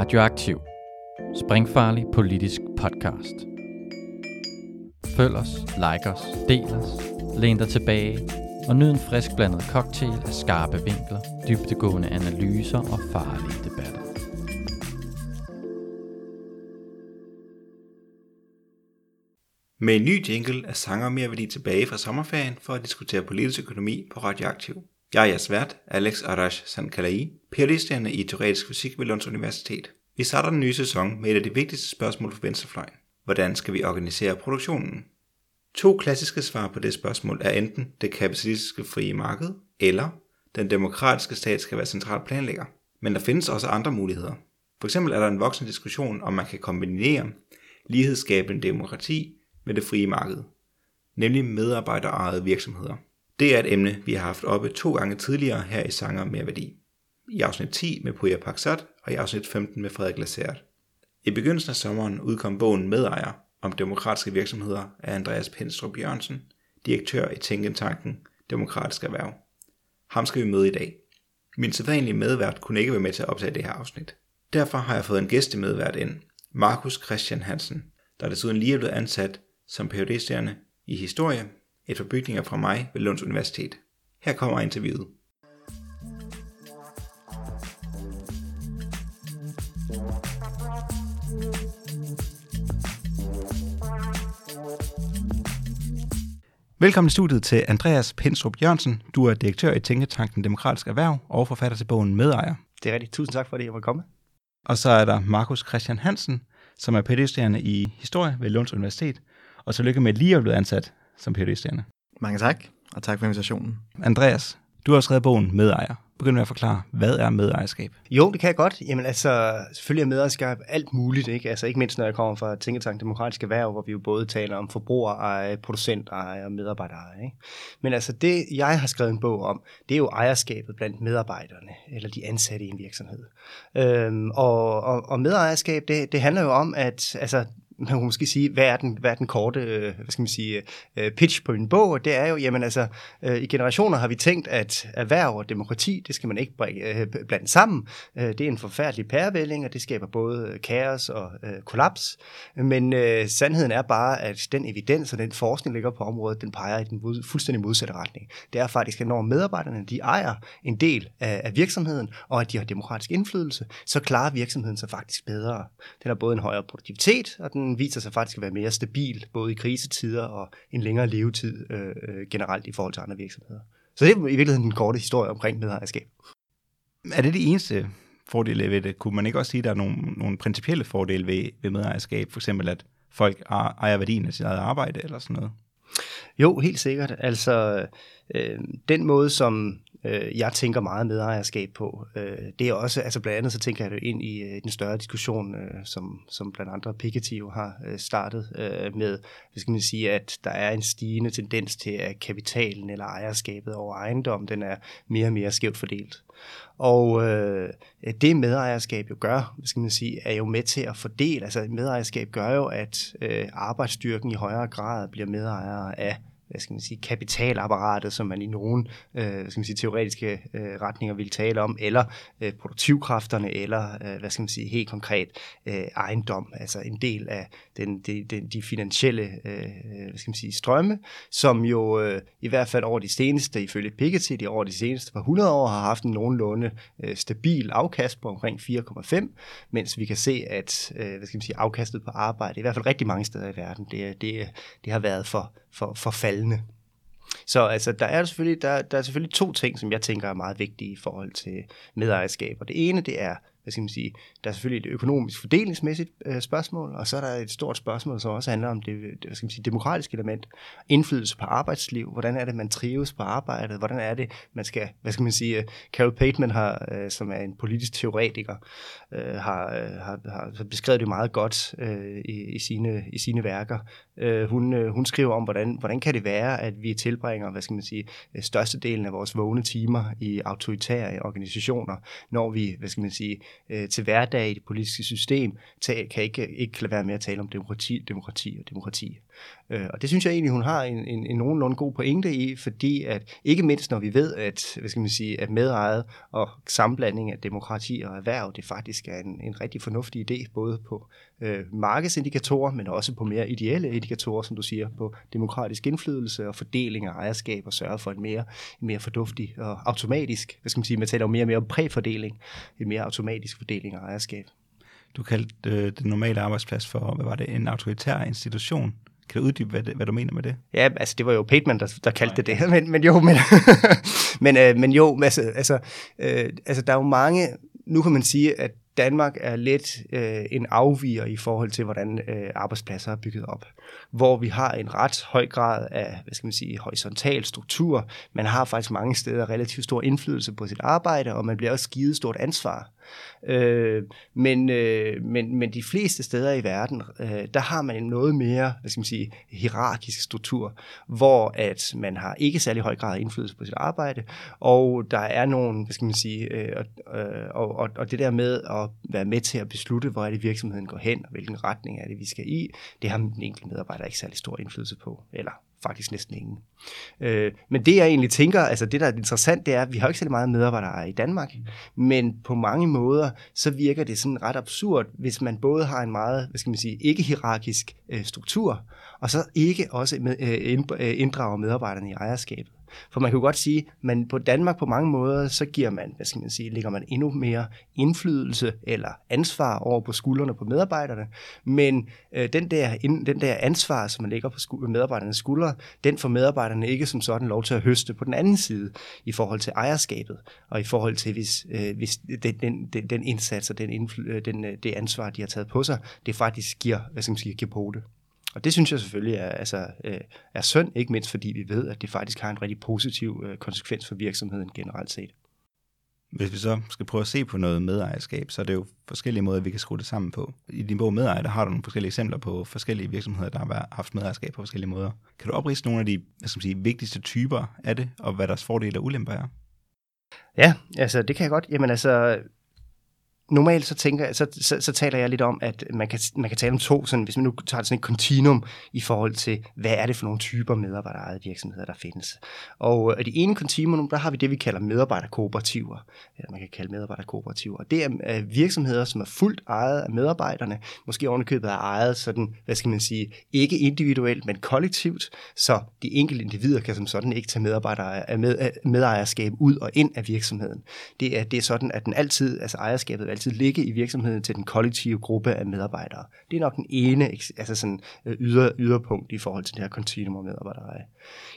Radioaktiv. Springfarlig politisk podcast. Følg os, like os, del os, læn dig tilbage og nyd en frisk blandet cocktail af skarpe vinkler, dybtegående analyser og farlige debatter. Med en ny jingle er sanger mere værdi tilbage fra sommerferien for at diskutere politisk økonomi på Radioaktiv. Jeg er jeres vært, Alex Arash Sankalai, phd i teoretisk fysik ved Lunds Universitet. Vi starter den nye sæson med et af de vigtigste spørgsmål for venstrefløjen. Hvordan skal vi organisere produktionen? To klassiske svar på det spørgsmål er enten det kapitalistiske frie marked, eller den demokratiske stat skal være central planlægger. Men der findes også andre muligheder. For eksempel er der en voksende diskussion, om man kan kombinere lighedsskabende demokrati med det frie marked, nemlig medarbejderejede virksomheder. Det er et emne, vi har haft oppe to gange tidligere her i Sanger med Værdi. I afsnit 10 med Puja Paksat og i afsnit 15 med Frederik Lassert. I begyndelsen af sommeren udkom bogen Medejer om demokratiske virksomheder af Andreas Penstrup Jørgensen, direktør i Tænketanken Demokratisk Erhverv. Ham skal vi møde i dag. Min sædvanlige medvært kunne ikke være med til at optage det her afsnit. Derfor har jeg fået en gæstemedvært ind, Markus Christian Hansen, der desuden lige er blevet ansat som phd i historie et par bygninger fra mig ved Lunds Universitet. Her kommer interviewet. Velkommen i studiet til Andreas Pensrup Jørgensen. Du er direktør i Tænketanken Demokratisk Erhverv og forfatter til bogen Medejer. Det er rigtigt. Tusind tak for, at jeg var kommet. Og så er der Markus Christian Hansen, som er phd i historie ved Lunds Universitet. Og tillykke med lige at blive ansat som phd Mange tak, og tak for invitationen. Andreas, du har skrevet bogen Medejer. Begynd med at forklare, hvad er medejerskab? Jo, det kan jeg godt. Jamen altså, selvfølgelig er medejerskab alt muligt, ikke? Altså ikke mindst, når jeg kommer fra Tænketank Demokratiske Erhverv, hvor vi jo både taler om forbrugereje, producenteje og medarbejdereje, ikke? Men altså det, jeg har skrevet en bog om, det er jo ejerskabet blandt medarbejderne, eller de ansatte i en virksomhed. Øhm, og, og, og medejerskab, det, det handler jo om, at altså, man kan måske sige, hvad er den, hvad er den korte øh, hvad skal man sige, øh, pitch på en bog? Det er jo, jamen altså, øh, i generationer har vi tænkt, at erhverv og demokrati, det skal man ikke blande sammen. Det er en forfærdelig pærevælling, og det skaber både kaos og kollaps. Men sandheden er bare, at den evidens og den forskning, der ligger på området, den peger i den fuldstændig modsatte retning. Det er faktisk, at når medarbejderne de ejer en del af virksomheden, og at de har demokratisk indflydelse, så klarer virksomheden sig faktisk bedre. Den har både en højere produktivitet, og den viser sig faktisk at være mere stabil, både i krisetider og en længere levetid øh, øh, generelt i forhold til andre virksomheder. Så det er i virkeligheden den korte historie omkring medejerskab. Er det de eneste fordele ved det? Kunne man ikke også sige, at der er nogle, nogle principielle fordele ved, ved medejerskab? For eksempel, at folk ejer værdien af sit eget arbejde eller sådan noget? Jo, helt sikkert. Altså, øh, den måde, som øh, jeg tænker meget medejerskab på. Øh, det er også, altså blandt andet så tænker jeg det ind i øh, den større diskussion, øh, som, som blandt andre Piketty jo har øh, startet øh, med, hvad skal man sige, at der er en stigende tendens til, at kapitalen eller ejerskabet over ejendom, den er mere og mere skævt fordelt. Og øh, det medejerskab jo gør, skal man sige, er jo med til at fordele. Altså medejerskab gør jo, at øh, arbejdsstyrken i højere grad bliver medejere af hvad skal man sige, kapitalapparatet, som man i nogle øh, hvad skal man sige, teoretiske øh, retninger vil tale om, eller øh, produktivkræfterne, eller øh, hvad skal man sige, helt konkret øh, ejendom, altså en del af den, de, de, de finansielle øh, hvad skal man sige, strømme, som jo øh, i hvert fald over de seneste, ifølge Piketty, de over de seneste par 100 år har haft en nogenlunde øh, stabil afkast på omkring 4,5, mens vi kan se, at øh, hvad skal man sige, afkastet på arbejde, i hvert fald rigtig mange steder i verden, det, det, det har været for, for, for faldende. Så altså, der er selvfølgelig, der, der er selvfølgelig to ting, som jeg tænker er meget vigtige i forhold til medejerskab. Og det ene, det er hvad skal man sige, der er selvfølgelig et økonomisk fordelingsmæssigt øh, spørgsmål, og så er der et stort spørgsmål, som også handler om det, det hvad skal man sige, demokratiske element, indflydelse på arbejdsliv, hvordan er det, man trives på arbejdet, hvordan er det, man skal, hvad skal man sige, øh, Carol Pateman, har, øh, som er en politisk teoretiker, øh, har, øh, har, har beskrevet det meget godt øh, i, i, sine, i sine værker. Øh, hun, øh, hun skriver om, hvordan, hvordan kan det være, at vi tilbringer, hvad skal man sige, øh, størstedelen af vores vågne timer i autoritære organisationer, når vi, hvad skal man sige, øh, til hverdag i det politiske system, kan ikke, ikke lade være med at tale om demokrati, demokrati og demokrati. Øh, og det synes jeg egentlig, hun har en, en, en nogenlunde god pointe i, fordi at ikke mindst når vi ved, at, hvad skal man sige, at medejet og sammenblanding af demokrati og erhverv, det faktisk er en, en rigtig fornuftig idé, både på øh, markedsindikatorer, men også på mere ideelle indikatorer, som du siger, på demokratisk indflydelse og fordeling af ejerskab og sørge for en mere, en mere forduftig og automatisk, hvad skal man sige, man taler jo mere og mere om præfordeling, en mere automatisk fordeling af ejerskab. Du kaldte øh, den normale arbejdsplads for, hvad var det, en autoritær institution. Kan du uddybe, hvad, det, hvad du mener med det? Ja, altså det var jo Pateman, der, der kaldte det det, men, men jo, men, men, øh, men jo, altså, altså, øh, altså der er jo mange, nu kan man sige, at Danmark er lidt øh, en afviger i forhold til, hvordan øh, arbejdspladser er bygget op. Hvor vi har en ret høj grad af, hvad skal man sige, horisontal struktur. Man har faktisk mange steder relativt stor indflydelse på sit arbejde, og man bliver også givet stort ansvar. Øh, men, øh, men, men de fleste steder i verden, øh, der har man en noget mere, hvad skal man sige, hierarkisk struktur, hvor at man har ikke særlig høj grad af indflydelse på sit arbejde, og der er nogle, hvad skal man sige, øh, øh, og, og, og det der med at være med til at beslutte, hvor er det virksomheden går hen, og hvilken retning er det, vi skal i, det har den enkelte medarbejder ikke særlig stor indflydelse på, eller faktisk næsten ingen. Øh, men det jeg egentlig tænker, altså det der er interessant, det er, at vi har ikke så meget medarbejdere i Danmark, men på mange måder, så virker det sådan ret absurd, hvis man både har en meget, hvad skal man sige, ikke hierarkisk øh, struktur, og så ikke også med, øh, øh inddrager medarbejderne i ejerskabet. For man kan jo godt sige, at på Danmark på mange måder, så giver man, hvad skal man sige, lægger man endnu mere indflydelse eller ansvar over på skuldrene på medarbejderne. Men øh, den, der, den der ansvar, som man lægger på sku, medarbejdernes skuldre, den får medarbejderne ikke som sådan lov til at høste på den anden side i forhold til ejerskabet, og i forhold til, hvis, øh, hvis den, den, den, den indsats og den, indfly, øh, den, øh, det ansvar, de har taget på sig, det faktisk giver, hvad skal man sige, giver på det. Og det synes jeg selvfølgelig er, altså, øh, er synd, ikke mindst fordi vi ved, at det faktisk har en rigtig positiv øh, konsekvens for virksomheden generelt set. Hvis vi så skal prøve at se på noget medejerskab, så er det jo forskellige måder, vi kan skrue det sammen på. I din bog Medejer, der har du nogle forskellige eksempler på forskellige virksomheder, der har haft medejerskab på forskellige måder. Kan du opriste nogle af de hvad skal sige, vigtigste typer af det, og hvad deres fordele og ulemper er? Ja, altså det kan jeg godt. Jamen altså, normalt så tænker jeg, så, så, så taler jeg lidt om, at man kan, man kan tale om to, sådan, hvis man nu tager sådan et kontinuum i forhold til, hvad er det for nogle typer medarbejderejede virksomheder, der findes. Og øh, i det ene kontinuum, der har vi det, vi kalder medarbejderkooperativer, eller man kan kalde medarbejderkooperativer. Det er øh, virksomheder, som er fuldt ejet af medarbejderne, måske ovenikøbet er ejet sådan, hvad skal man sige, ikke individuelt, men kollektivt, så de enkelte individer kan som sådan ikke tage medarbejdere, øh, med, medejerskab ud og ind af virksomheden. Det er, det er sådan, at den altid, altså ejerskabet altid ligge i virksomheden til den kollektive gruppe af medarbejdere. Det er nok den ene altså sådan, øh, yder, yderpunkt i forhold til det her kontinuum af medarbejdere.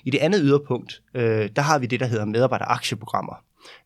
I det andet yderpunkt, øh, der har vi det, der hedder medarbejderaktieprogrammer.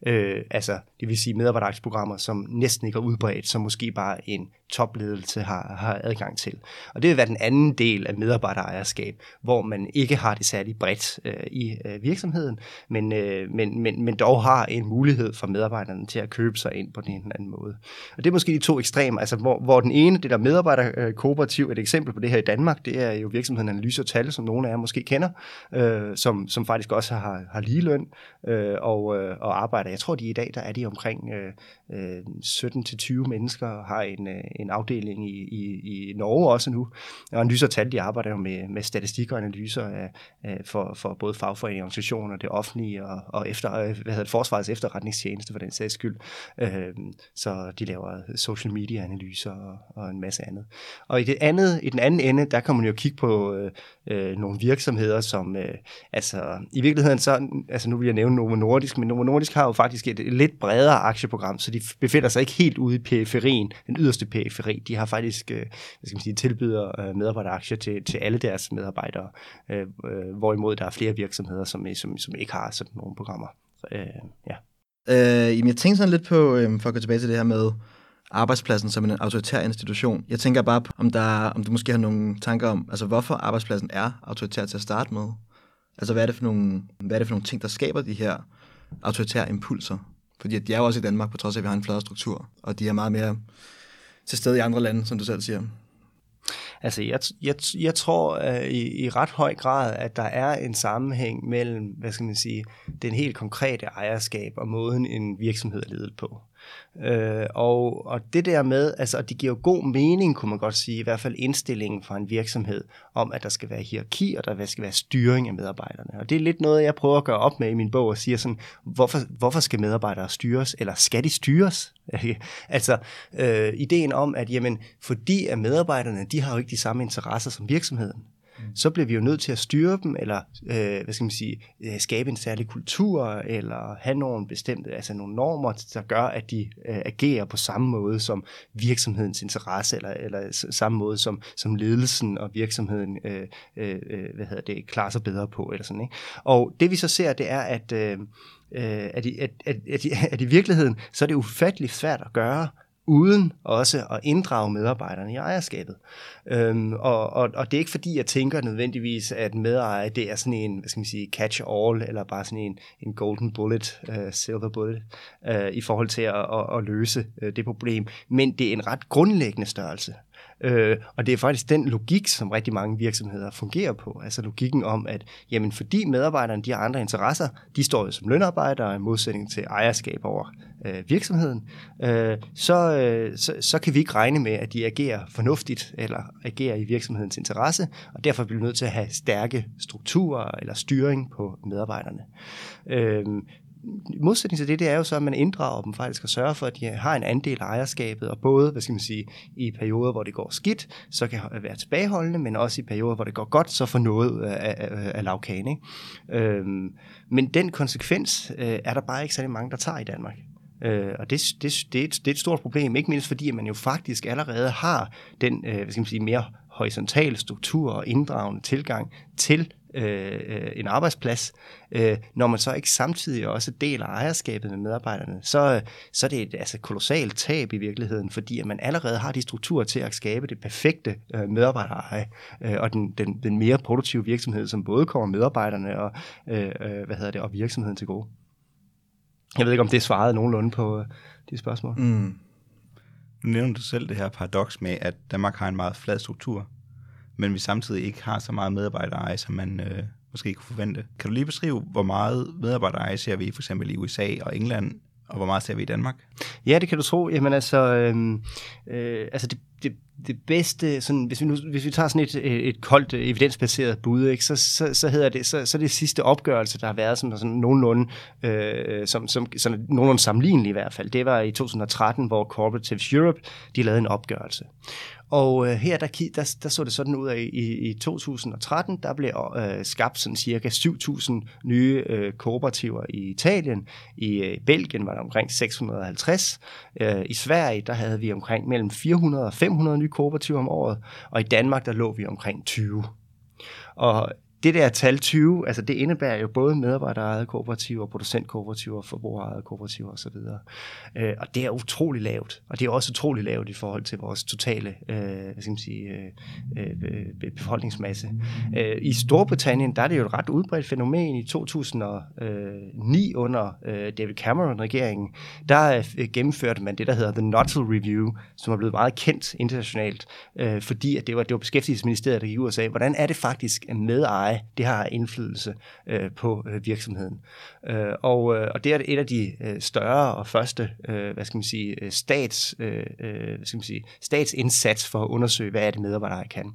Øh, altså, det vil sige medarbejderaktieprogrammer, som næsten ikke er udbredt, som måske bare en topledelse har, har adgang til. Og det vil være den anden del af medarbejderejerskab, hvor man ikke har det særlig bredt øh, i øh, virksomheden, men, øh, men, men, men dog har en mulighed for medarbejderne til at købe sig ind på den ene eller anden måde. Og det er måske de to ekstremer, altså hvor, hvor den ene, det der medarbejderkooperativ, et eksempel på det her i Danmark, det er jo virksomheden Analyse og Tal, som nogle af jer måske kender, øh, som, som faktisk også har, har ligeløn øh, og, øh, og arbejder. Jeg tror, de i dag, der er de omkring øh, Øh, 17-20 mennesker, har en, øh, en afdeling i, i, i Norge også nu. Og Analyser Tal, de arbejder jo med, med statistik og analyser af, af, for, for både fagforeninger, organisationer, det offentlige og, og efter, øh, hvad hedder det, forsvarets efterretningstjeneste for den sags skyld. Øh, så de laver social media analyser og, og en masse andet. Og i, det andet, i den anden ende, der kan man jo kigge på øh, øh, nogle virksomheder, som øh, altså i virkeligheden så, altså nu vil jeg nævne Novo Nordisk, men Novo Nordisk har jo faktisk et, et lidt bredere aktieprogram, så de befinder sig ikke helt ude i periferien, den yderste periferi. De har faktisk, øh, hvad skal man sige, tilbyder øh, medarbejderaktier til, til alle deres medarbejdere, øh, øh, hvorimod der er flere virksomheder, som, øh, som, som ikke har sådan nogle programmer. Øh, ja. Øh, jamen jeg tænker sådan lidt på, øh, for at gå tilbage til det her med arbejdspladsen som en autoritær institution. Jeg tænker bare på, om, der, om du måske har nogle tanker om, altså hvorfor arbejdspladsen er autoritær til at starte med. Altså hvad er det for nogle, hvad er det for nogle ting, der skaber de her autoritære impulser? Fordi de er jo også i Danmark, på trods af, at vi har en flad struktur, og de er meget mere til stede i andre lande, som du selv siger. Altså, jeg, jeg, jeg tror uh, i, i ret høj grad, at der er en sammenhæng mellem, hvad skal man sige, den helt konkrete ejerskab og måden, en virksomhed er ledet på. Øh, og, og det der med, altså det giver jo god mening, kunne man godt sige, i hvert fald indstillingen fra en virksomhed, om at der skal være hierarki, og der skal være styring af medarbejderne. Og det er lidt noget, jeg prøver at gøre op med i min bog, og siger sådan, hvorfor, hvorfor skal medarbejdere styres, eller skal de styres? altså øh, ideen om, at jamen, fordi at medarbejderne, de har jo ikke de samme interesser som virksomheden. Mm. Så bliver vi jo nødt til at styre dem, eller øh, hvad skal man sige, øh, skabe en særlig kultur, eller have nogle bestemte, altså nogle normer, der gør, at de øh, agerer på samme måde som virksomhedens interesse, eller, eller samme måde som, som ledelsen og virksomheden øh, øh, øh hvad hedder det, klarer sig bedre på. Eller sådan, ikke? Og det vi så ser, det er, at, øh, øh at, i, at, at, at, at i virkeligheden, så er det ufatteligt svært at gøre, uden også at inddrage medarbejderne i ejerskabet. Øhm, og, og, og det er ikke fordi, jeg tænker nødvendigvis, at medejer det er sådan en, hvad skal man sige, catch-all, eller bare sådan en, en golden bullet, uh, silver bullet, uh, i forhold til at, at, at løse uh, det problem. Men det er en ret grundlæggende størrelse. Øh, og det er faktisk den logik, som rigtig mange virksomheder fungerer på. Altså logikken om, at jamen, fordi medarbejderne de har andre interesser, de står jo som lønarbejdere i modsætning til ejerskab over øh, virksomheden, øh, så, øh, så, så kan vi ikke regne med, at de agerer fornuftigt eller agerer i virksomhedens interesse, og derfor bliver vi nødt til at have stærke strukturer eller styring på medarbejderne. Øh, modsætning til det, det er jo så, at man inddrager dem faktisk og sørger for, at de har en andel af ejerskabet, og både, hvad skal man sige, i perioder, hvor det går skidt, så kan være tilbageholdende, men også i perioder, hvor det går godt, så får noget øh, af, af, af lavkagen. Ikke? Øhm, men den konsekvens øh, er der bare ikke særlig mange, der tager i Danmark. Øh, og det, det, det, er et, det er et stort problem, ikke mindst fordi, at man jo faktisk allerede har den øh, hvad skal man sige, mere horisontale struktur og inddragende tilgang til Øh, øh, en arbejdsplads, øh, når man så ikke samtidig også deler ejerskabet med medarbejderne, så, øh, så er det et altså, kolossalt tab i virkeligheden, fordi at man allerede har de strukturer til at skabe det perfekte øh, medarbejdereje, øh, og den, den, den mere produktive virksomhed, som både kommer medarbejderne og, øh, øh, hvad hedder det, og virksomheden til gode. Jeg ved ikke, om det svarede nogenlunde på øh, de spørgsmål. Mm. Nu nævner du selv det her paradoks med, at Danmark har en meget flad struktur men vi samtidig ikke har så meget medarbejdereje, som man øh, måske kunne forvente. Kan du lige beskrive, hvor meget medarbejdereje ser vi for eksempel i USA og England, og hvor meget ser vi i Danmark? Ja, det kan du tro. Jamen altså, øh, øh, altså det, det, det bedste, sådan, hvis, vi nu, hvis vi tager sådan et, øh, et koldt, øh, evidensbaseret bud, ikke, så, så, så hedder det, så, så det sidste opgørelse, der har været sådan, sådan nogenlunde, øh, som, som, sådan nogenlunde sammenlignelig i hvert fald, det var i 2013, hvor Cooperatives Europe, de lavede en opgørelse. Og øh, her der, der, der så det sådan ud af i, i 2013, der blev øh, skabt sådan cirka 7.000 nye øh, kooperativer i Italien. I øh, Belgien var der omkring 650. Øh, I Sverige der havde vi omkring mellem 400 og 500 nye kooperativer om året. Og i Danmark der lå vi omkring 20. Og det der tal 20, altså det indebærer jo både medarbejderejede kooperativer, producentkooperativer, forbrugerejede kooperativer osv. Øh, og det er utrolig lavt, og det er også utrolig lavt i forhold til vores totale øh, hvad skal man sige, øh, øh, befolkningsmasse. Øh, I Storbritannien, der er det jo et ret udbredt fænomen. I 2009 under øh, David Cameron-regeringen, der øh, gennemførte man det, der hedder The Nuttall Review, som er blevet meget kendt internationalt, øh, fordi at det var, det var beskæftigelsesministeriet, der gik ud og sagde, hvordan er det faktisk med eje, det har indflydelse øh, på øh, virksomheden. Øh, og, øh, og det er et af de øh, større og første, øh, hvad skal man sige, øh, stats, øh, øh, hvad skal man sige, statsindsats for at undersøge, hvad er det medarbejdere kan.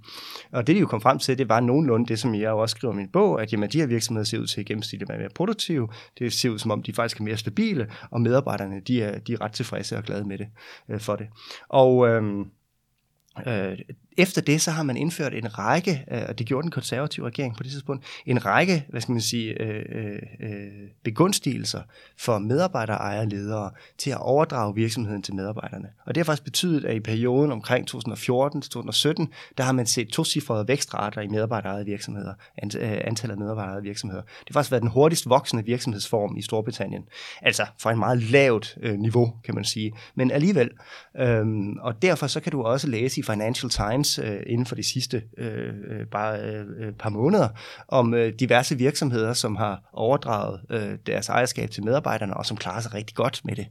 Og det de jo kom frem til, det var nogenlunde det, som jeg også skriver i min bog, at jamen, de her virksomheder ser ud til at være mere produktive, det ser ud som om, de faktisk er mere stabile, og medarbejderne, de er, de er ret tilfredse og glade med det, øh, for det. Og øhm, øh, Øh, efter det, så har man indført en række, øh, og det gjorde den konservative regering på det tidspunkt, en række, hvad skal man sige, øh, øh, øh begunstigelser for medarbejdere, ejere, ledere til at overdrage virksomheden til medarbejderne. Og det har faktisk betydet, at i perioden omkring 2014-2017, der har man set to cifrede vækstrater i medarbejderejede virksomheder, øh, antallet af medarbejderejede virksomheder. Det har faktisk været den hurtigst voksende virksomhedsform i Storbritannien. Altså fra en meget lavt øh, niveau, kan man sige. Men alligevel. øh, og derfor så kan du også læse i Financial Times, Times øh, inden for de sidste øh, øh bare øh, øh, par måneder om øh, diverse virksomheder, som har overdraget øh, deres ejerskab til medarbejderne, og som klarer sig rigtig godt med det.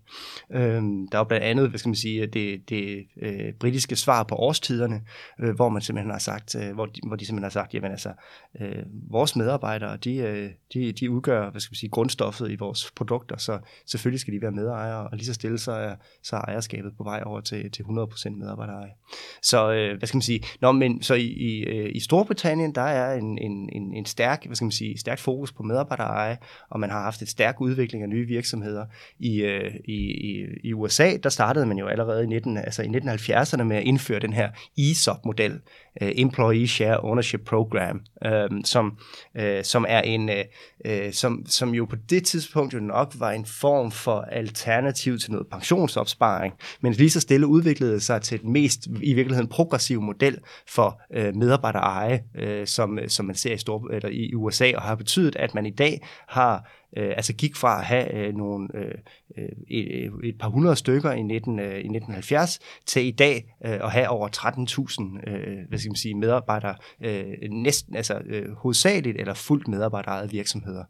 Øh, der er blandt andet, hvad skal man sige, det, det øh, britiske svar på årstiderne, øh, hvor man simpelthen har sagt, øh, hvor, de, hvor de simpelthen har sagt, jamen altså, øh, vores medarbejdere, de, øh, de, de udgør, hvad skal man sige, grundstoffet i vores produkter, så selvfølgelig skal de være medejere, og lige så stille så er, så er ejerskabet på vej over til, til 100% medarbejdereje. Så øh, hvad skal man sige, Nå, men så i, i, øh, i Storbritannien, der er en, en, en, en stærk, hvad skal man sige, stærkt fokus på medarbejdereje, og man har haft et stærk udvikling af nye virksomheder. I, øh, i, i, i USA, der startede man jo allerede i, 19, altså i 1970'erne med at indføre den her ESOP-model, øh, Employee Share Ownership Program, uh, som, uh, som er en, uh, som, som jo på det tidspunkt jo nok var en form for alternativ til noget pensionsopsparing, men lige så stille udviklede sig til den mest i virkeligheden progressive model for øh, medarbejdereje, øh, som, øh, som man ser i, Stor, eller i USA, og har betydet, at man i dag har øh, altså gik fra at have øh, nogle, øh, øh et, øh, et par hundrede stykker i, 19, øh, i 1970 til i dag øh, at have over 13.000 øh, hvad skal man sige, medarbejdere, øh, næsten, altså øh, hovedsageligt eller fuldt medarbejderejede virksomheder.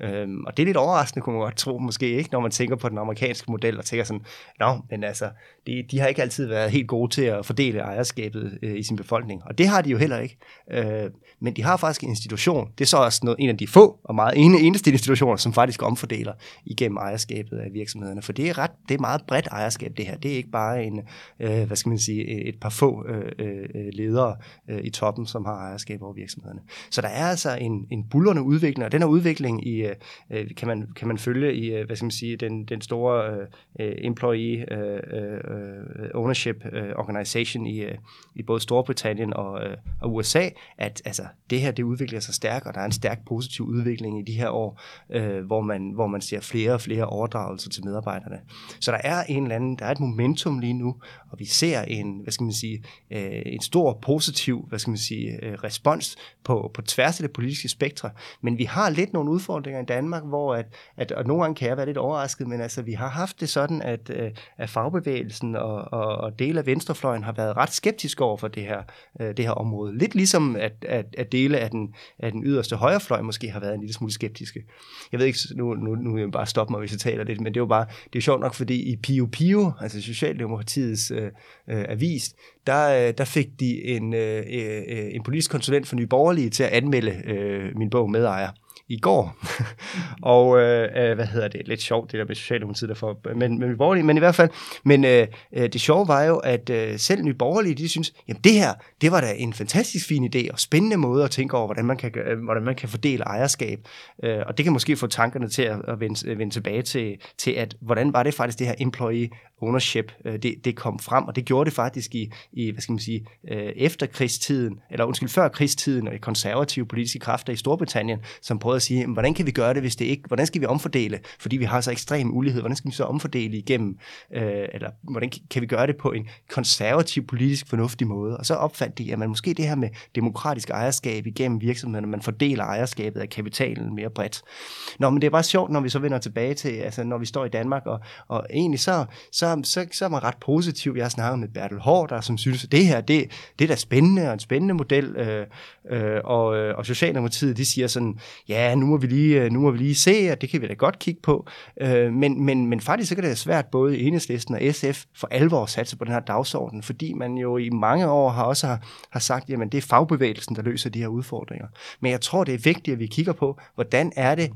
Øh, og det er lidt overraskende, kunne man godt tro måske ikke, når man tænker på den amerikanske model og tænker sådan, nå, men altså, de, de har ikke altid været helt gode til at fordele ejerskabet øh, i sin befolkning, og det har de jo heller ikke. Øh, men de har faktisk en institution, det er så også noget, en af de få og meget ene, eneste institutioner, som faktisk omfordeler igennem ejerskabet af virksomhederne. For det er, ret, det er meget bredt ejerskab, det her. Det er ikke bare en, øh, hvad skal man sige, et par få øh, øh, ledere øh, i toppen, som har ejerskab over virksomhederne. Så der er altså en, en bullerne udvikling, og den her udvikling i, øh, øh, kan, man, kan man følge i, øh, hvad skal man sige, den, den store øh, øh employee øh, øh, ownership øh, organization i, øh, i både Storbritannien og, øh, og USA, at altså, det her det udvikler sig stærkt, og der er en stærk positiv udvikling i de her år, øh, Øh, hvor, man, hvor man ser flere og flere overdragelser til medarbejderne. Så der er en eller anden, der er et momentum lige nu, og vi ser en, hvad skal man sige, øh, en stor positiv, hvad skal man sige, øh, respons på, på tværs af det politiske spektre, men vi har lidt nogle udfordringer i Danmark, hvor at, at og nogle gange kan jeg være lidt overrasket, men altså vi har haft det sådan, at, øh, at fagbevægelsen og, og, og dele af venstrefløjen har været ret skeptiske over for det her, øh, det her område. Lidt ligesom at, at, at dele af den, af den yderste højrefløj måske har været en lille smule skeptiske. Jeg ved ikke, nu, nu, nu vil jeg bare stoppe mig, hvis jeg taler lidt, men det er jo bare, det er sjovt nok, fordi i Pio Pio, altså Socialdemokratiets øh, øh, avis, der, øh, der fik de en, øh, øh, øh en politisk konsulent for Nye Borgerlige til at anmelde øh, min bog Medejer i går. og øh, øh, hvad hedder det? Lidt sjovt, det der med Socialdemokratiet, derfor, men, men, borgerlige, men i hvert fald, men øh, øh, det sjove var jo, at øh, selv Nye Borgerlige, de synes, jamen det her, det var da en fantastisk fin idé og spændende måde at tænke over, hvordan man kan, øh, hvordan man kan fordele ejerskab. Øh, og det kan måske få tankerne til at, at vende, øh, vende tilbage til, til, at hvordan var det faktisk det her employee ownership, øh, det, det kom frem, og det gjorde det faktisk i, i hvad skal man sige, øh, efter krigstiden, eller undskyld, før krigstiden, og i konservative politiske kræfter i Storbritannien, som prøvede at sige, hvordan kan vi gøre det, hvis det ikke, hvordan skal vi omfordele, fordi vi har så ekstrem ulighed, hvordan skal vi så omfordele igennem, øh, eller hvordan kan vi gøre det på en konservativ politisk fornuftig måde, og så opfandt de, at man måske det her med demokratisk ejerskab igennem virksomhederne, man fordeler ejerskabet af kapitalen mere bredt. Nå, men det er bare sjovt, når vi så vender tilbage til, altså når vi står i Danmark, og, og egentlig så, så så, så er man ret positiv. Jeg har snakket med Bertel Hård, der som synes, at det her, det, det er da spændende og en spændende model. Øh, øh, og, øh, og Socialdemokratiet, de siger sådan, ja, nu må vi lige, øh, nu må vi lige se, at det kan vi da godt kigge på. Øh, men, men, men faktisk så kan det være svært både i Enhedslisten og SF for alvor at satse på den her dagsorden, fordi man jo i mange år har også har, har sagt, jamen det er fagbevægelsen, der løser de her udfordringer. Men jeg tror, det er vigtigt, at vi kigger på, hvordan er det,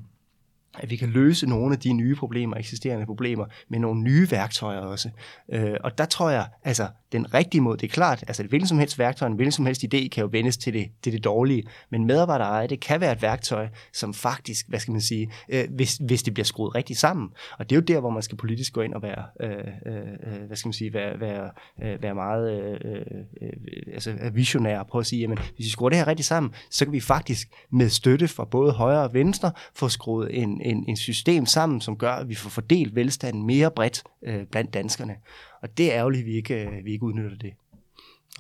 at vi kan løse nogle af de nye problemer, eksisterende problemer, med nogle nye værktøjer også. Øh, og der tror jeg, altså den rigtige måde, det er klart, altså et hvilken som helst værktøj, en hvilken som helst idé kan jo vendes til det, til det dårlige, men medarbejdereje, det kan være et værktøj, som faktisk, hvad skal man sige, øh, hvis, hvis det bliver skruet rigtigt sammen. Og det er jo der, hvor man skal politisk gå ind og være, øh, øh, øh hvad skal man sige, være, være, øh, være meget øh, øh, øh altså visionær og prøve at sige, jamen hvis vi skruer det her rigtigt sammen, så kan vi faktisk med støtte fra både højre og venstre få skruet en, en, en system sammen, som gør, at vi får fordelt velstanden mere bredt øh, blandt danskerne. Og det er ærgerligt, at vi ikke, øh, vi ikke udnytter det.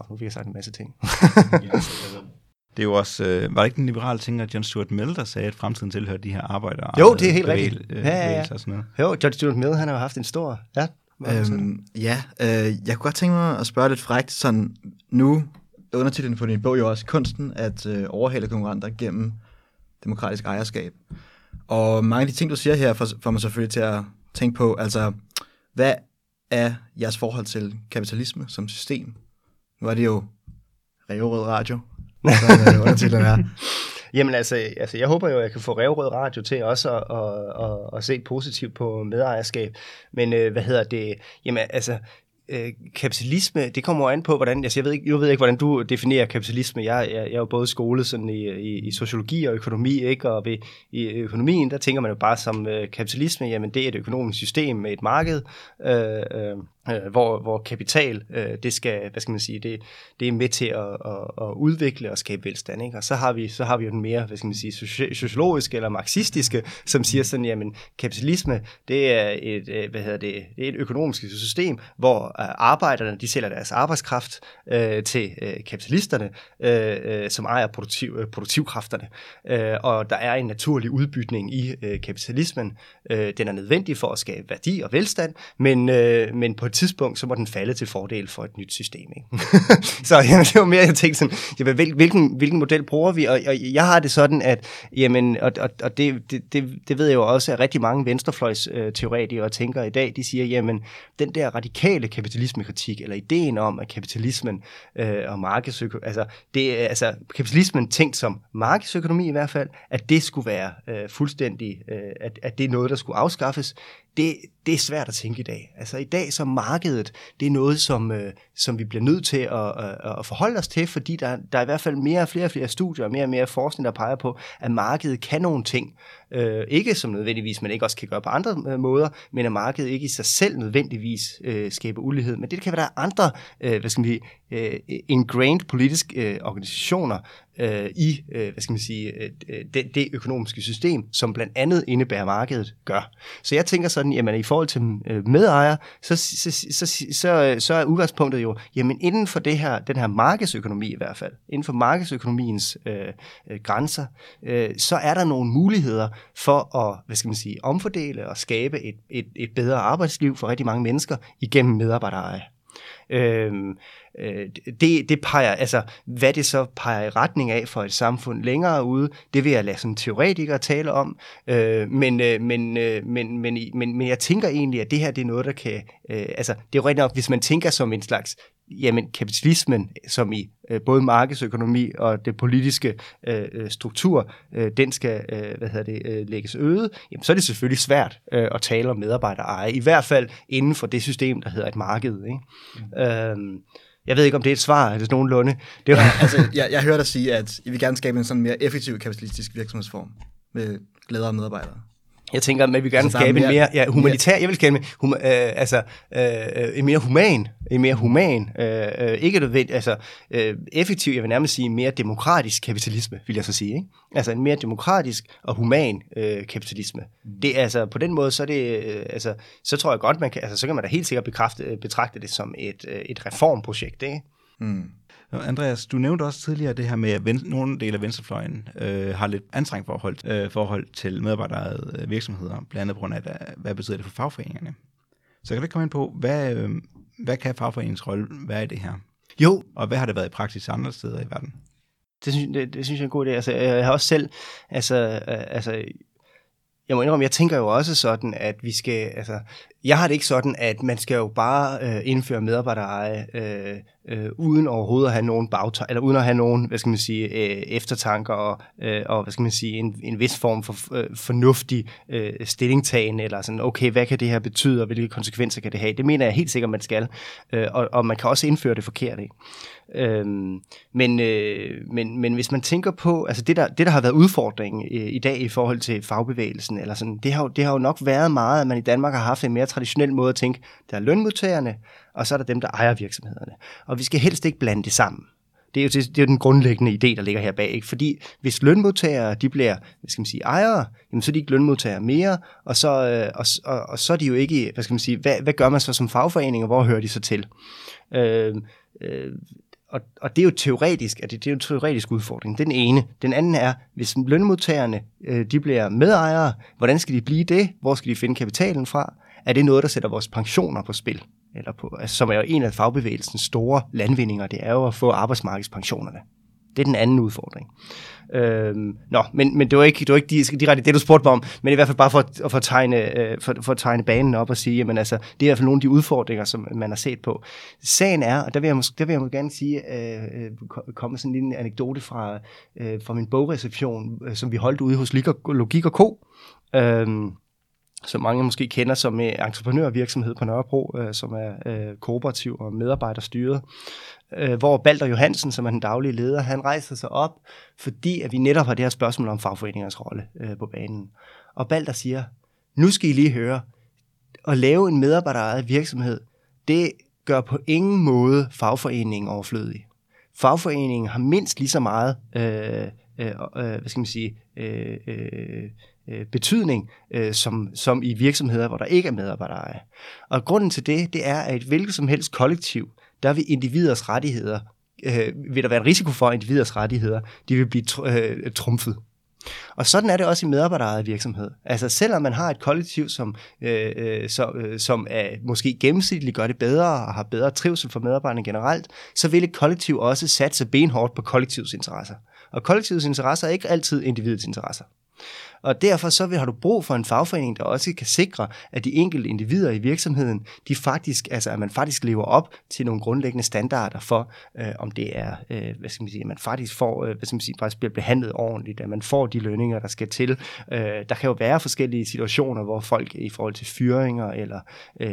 Og nu vil jeg sagt en masse ting. Det er jo også, øh, var det ikke den liberale tænker, John Stuart Mill, der sagde, at fremtiden tilhører de her arbejdere? Jo, det er helt rigtigt. Øh, ja, ja, ja. Og sådan noget. Jo, John Stuart Mill, han har jo haft en stor... Ja, øhm, ja øh, jeg kunne godt tænke mig at spørge lidt frækt, sådan nu undertitlen på din bog jo også kunsten at øh, overhale konkurrenter gennem demokratisk ejerskab. Og mange af de ting, du siger her, får, får mig selvfølgelig til at tænke på, altså, hvad er jeres forhold til kapitalisme som system? Nu er det jo Revrød Radio, som undertitlen er. Jamen altså, altså, jeg håber jo, at jeg kan få Revrød Radio til også at, at, at, at se positivt på medejerskab. Men øh, hvad hedder det? Jamen altså, øh, kapitalisme, det kommer an på, hvordan, altså jeg ved ikke, jeg ved ikke, hvordan du definerer kapitalisme. Jeg, jeg, jeg er jo både skolet sådan i, i, i sociologi og økonomi, ikke? og ved, i økonomien, der tænker man jo bare som øh, kapitalisme, jamen det er et økonomisk system med et marked, øh, øh, øh, hvor, hvor kapital, øh, det skal, hvad skal man sige, det, det er med til at, at, at udvikle og skabe velstand, ikke? Og så har vi så har vi jo den mere, hvad skal man sige, sociologiske eller marxistiske, som siger sådan, jamen kapitalisme, det er et, øh, hvad hedder det, det er et økonomisk system, hvor øh, arbejderne, de sælger deres arbejdskraft øh, til øh, kapitalisterne, øh, øh, som ejer produktiv, øh, produktivkræfterne. Øh, og der er en naturlig udbytning i øh, kapitalismen. Øh, den er nødvendig for at skabe værdi og velstand, men, øh, men på tidspunkt, så må den falde til fordel for et nyt system. Ikke? så jamen, det var mere, jeg tænkte sådan, jamen, hvilken, hvilken model bruger vi? Og, og jeg har det sådan, at, jamen, og, og, og det, det, det, det ved jeg jo også, at rigtig mange venstrefløjs øh, teoretikere tænker i dag, de siger, jamen, den der radikale kapitalismekritik, eller ideen om, at kapitalismen øh, og markedsøkonomi, altså, det, altså kapitalismen tænkt som markedsøkonomi i hvert fald, at det skulle være øh, fuldstændig, øh, at, at det er noget, der skulle afskaffes, det, det er svært at tænke i dag. Altså i dag så markedet, det er noget, som, øh, som vi bliver nødt til at, at, at forholde os til, fordi der, der er i hvert fald mere og flere og flere studier og mere og mere forskning, der peger på, at markedet kan nogle ting. Øh, ikke som nødvendigvis man ikke også kan gøre på andre øh, måder, men at markedet ikke i sig selv nødvendigvis øh, skaber ulighed. Men det kan være, der er andre øh, hvad skal man sige, øh, ingrained politiske øh, organisationer, øh, i øh, hvad skal man sige, øh, øh, det, det økonomiske system, som blandt andet indebærer markedet gør. Så jeg tænker sådan, jamen i forhold til øh, medejer, så, så, så, så, så er udgangspunktet jo, jamen inden for det her, den her markedsøkonomi i hvert fald, inden for markedsøkonomiens øh, øh, grænser, øh, så er der nogle muligheder for at, hvad skal man sige, omfordele og skabe et, et, et bedre arbejdsliv for rigtig mange mennesker igennem medarbejdereje. Øhm, øh, det, det peger, altså, hvad det så peger i retning af for et samfund længere ude, det vil jeg lade som teoretiker tale om, øh, men, øh, men, øh, men, men, men, men jeg tænker egentlig, at det her det er noget, der kan, øh, altså, det er jo rigtigt nok, hvis man tænker som en slags jamen kapitalismen, som i øh, både markedsøkonomi og det politiske øh, øh, struktur, øh, den skal øh, hvad hedder det, øh, lægges øde, jamen, så er det selvfølgelig svært øh, at tale om medarbejdereje, i hvert fald inden for det system, der hedder et marked. Ikke? Mm. Øhm, jeg ved ikke, om det er et svar, eller nogenlunde. Det var... ja, altså, jeg, jeg hørte dig sige, at I vil gerne skabe en sådan mere effektiv kapitalistisk virksomhedsform med glædere medarbejdere. Jeg tænker, at vi gerne altså, skabe mere, en mere ja, humanitær, mere. jeg vil skabe hum, øh, altså, øh, en mere human, en mere human, øh, øh, ikke nødvendigt, altså øh, effektiv, jeg vil nærmest sige mere demokratisk kapitalisme, vil jeg så sige. Ikke? Altså en mere demokratisk og human øh, kapitalisme. Det altså på den måde, så er det, øh, altså, så tror jeg godt, man kan, altså så kan man da helt sikkert bekræfte, betragte det som et, øh, et reformprojekt, ikke? Mm. Andreas, du nævnte også tidligere det her med, at ven, nogle dele af venstrefløjen øh, har lidt anstrengt forhold, øh, forhold til medarbejderede øh, virksomheder, blandt andet på grund af, hvad betyder det for fagforeningerne. Så kan du komme ind på, hvad, øh, hvad kan fagforeningens rolle være i det her? Jo. Og hvad har det været i praksis andre steder i verden? Det synes, det, det synes jeg er en god idé. Altså, jeg har også selv, altså, øh, altså jeg må indrømme, jeg tænker jo også sådan, at vi skal, altså, jeg har det ikke sådan, at man skal jo bare øh, indføre medarbejdereje øh, øh, uden overhovedet at have nogen bagtanker, eller uden at have nogen, hvad skal man sige, øh, eftertanker og, øh, og, hvad skal man sige, en, en vis form for øh, fornuftig øh, stillingtagen, eller sådan, okay, hvad kan det her betyde, og hvilke konsekvenser kan det have? Det mener jeg helt sikkert, man skal, øh, og, og man kan også indføre det forkert, ikke? Øhm, men, øh, men, men hvis man tænker på, altså det der, det der har været udfordringen øh, i dag i forhold til fagbevægelsen, eller sådan, det, har, det har jo nok været meget, at man i Danmark har haft en mere traditionel måde at tænke, der er lønmodtagerne, og så er der dem, der ejer virksomhederne. Og vi skal helst ikke blande det sammen. Det er jo, det er jo den grundlæggende idé, der ligger her bag. Ikke? Fordi hvis lønmodtagere de bliver hvad skal man sige, ejere, jamen, så er de ikke lønmodtagere mere, og så, øh, og, og, og så er de jo ikke, hvad skal man sige, hvad, hvad gør man så som fagforening, og hvor hører de så til? Øhm, øh, øh, og, og det er jo teoretisk, at det, det er jo en teoretisk udfordring. Den ene. Den anden er, hvis lønmodtagerne øh, de bliver medejere, hvordan skal de blive det? Hvor skal de finde kapitalen fra? Er det noget, der sætter vores pensioner på spil? eller på, altså, som er jo en af fagbevægelsens store landvindinger, det er jo at få arbejdsmarkedspensionerne. Det er den anden udfordring. Øhm, nå, men, men det var ikke, det var ikke direkte det, du spurgte mig om, men i hvert fald bare for, for, for, at, tegne, øh, for, for at tegne banen op og sige, jamen altså, det er i hvert fald nogle af de udfordringer, som man har set på. Sagen er, og der vil jeg, måske, der vil jeg gerne sige, øh, øh komme sådan en lille anekdote fra, øh, fra min bogreception, øh, som vi holdt ude hos Logik og Co., øhm, som mange måske kender som øh, entreprenørvirksomhed på Nørrebro, øh, som er øh, kooperativ og medarbejderstyret øh, hvor Balder Johansen, som er den daglige leder, han rejser sig op, fordi at vi netop har det her spørgsmål om fagforeningers rolle på banen. Og Balder siger, nu skal I lige høre, at lave en medarbejderejet virksomhed, det gør på ingen måde fagforeningen overflødig. Fagforeningen har mindst lige så meget øh, øh, hvad skal man sige, øh, øh, øh betydning øh, som, som i virksomheder, hvor der ikke er medarbejdere. Og grunden til det, det er, at et hvilket som helst kollektiv der vil individers rettigheder, øh, vil der være en risiko for, at individers rettigheder, de vil blive tr- øh, trumfet. Og sådan er det også i medarbejderejede virksomhed. Altså selvom man har et kollektiv, som, øh, øh, så, øh, som er, måske gennemsnitligt gør det bedre og har bedre trivsel for medarbejderne generelt, så vil et kollektiv også satse benhårdt på kollektivets interesser. Og kollektivets interesser er ikke altid individets interesser. Og derfor så har du brug for en fagforening, der også kan sikre, at de enkelte individer i virksomheden, de faktisk, altså at man faktisk lever op til nogle grundlæggende standarder for, øh, om det er, øh, hvad skal man sige, at man faktisk får, øh, hvad skal man sige, faktisk bliver behandlet ordentligt, at man får de lønninger, der skal til. Øh, der kan jo være forskellige situationer, hvor folk i forhold til fyringer eller, øh,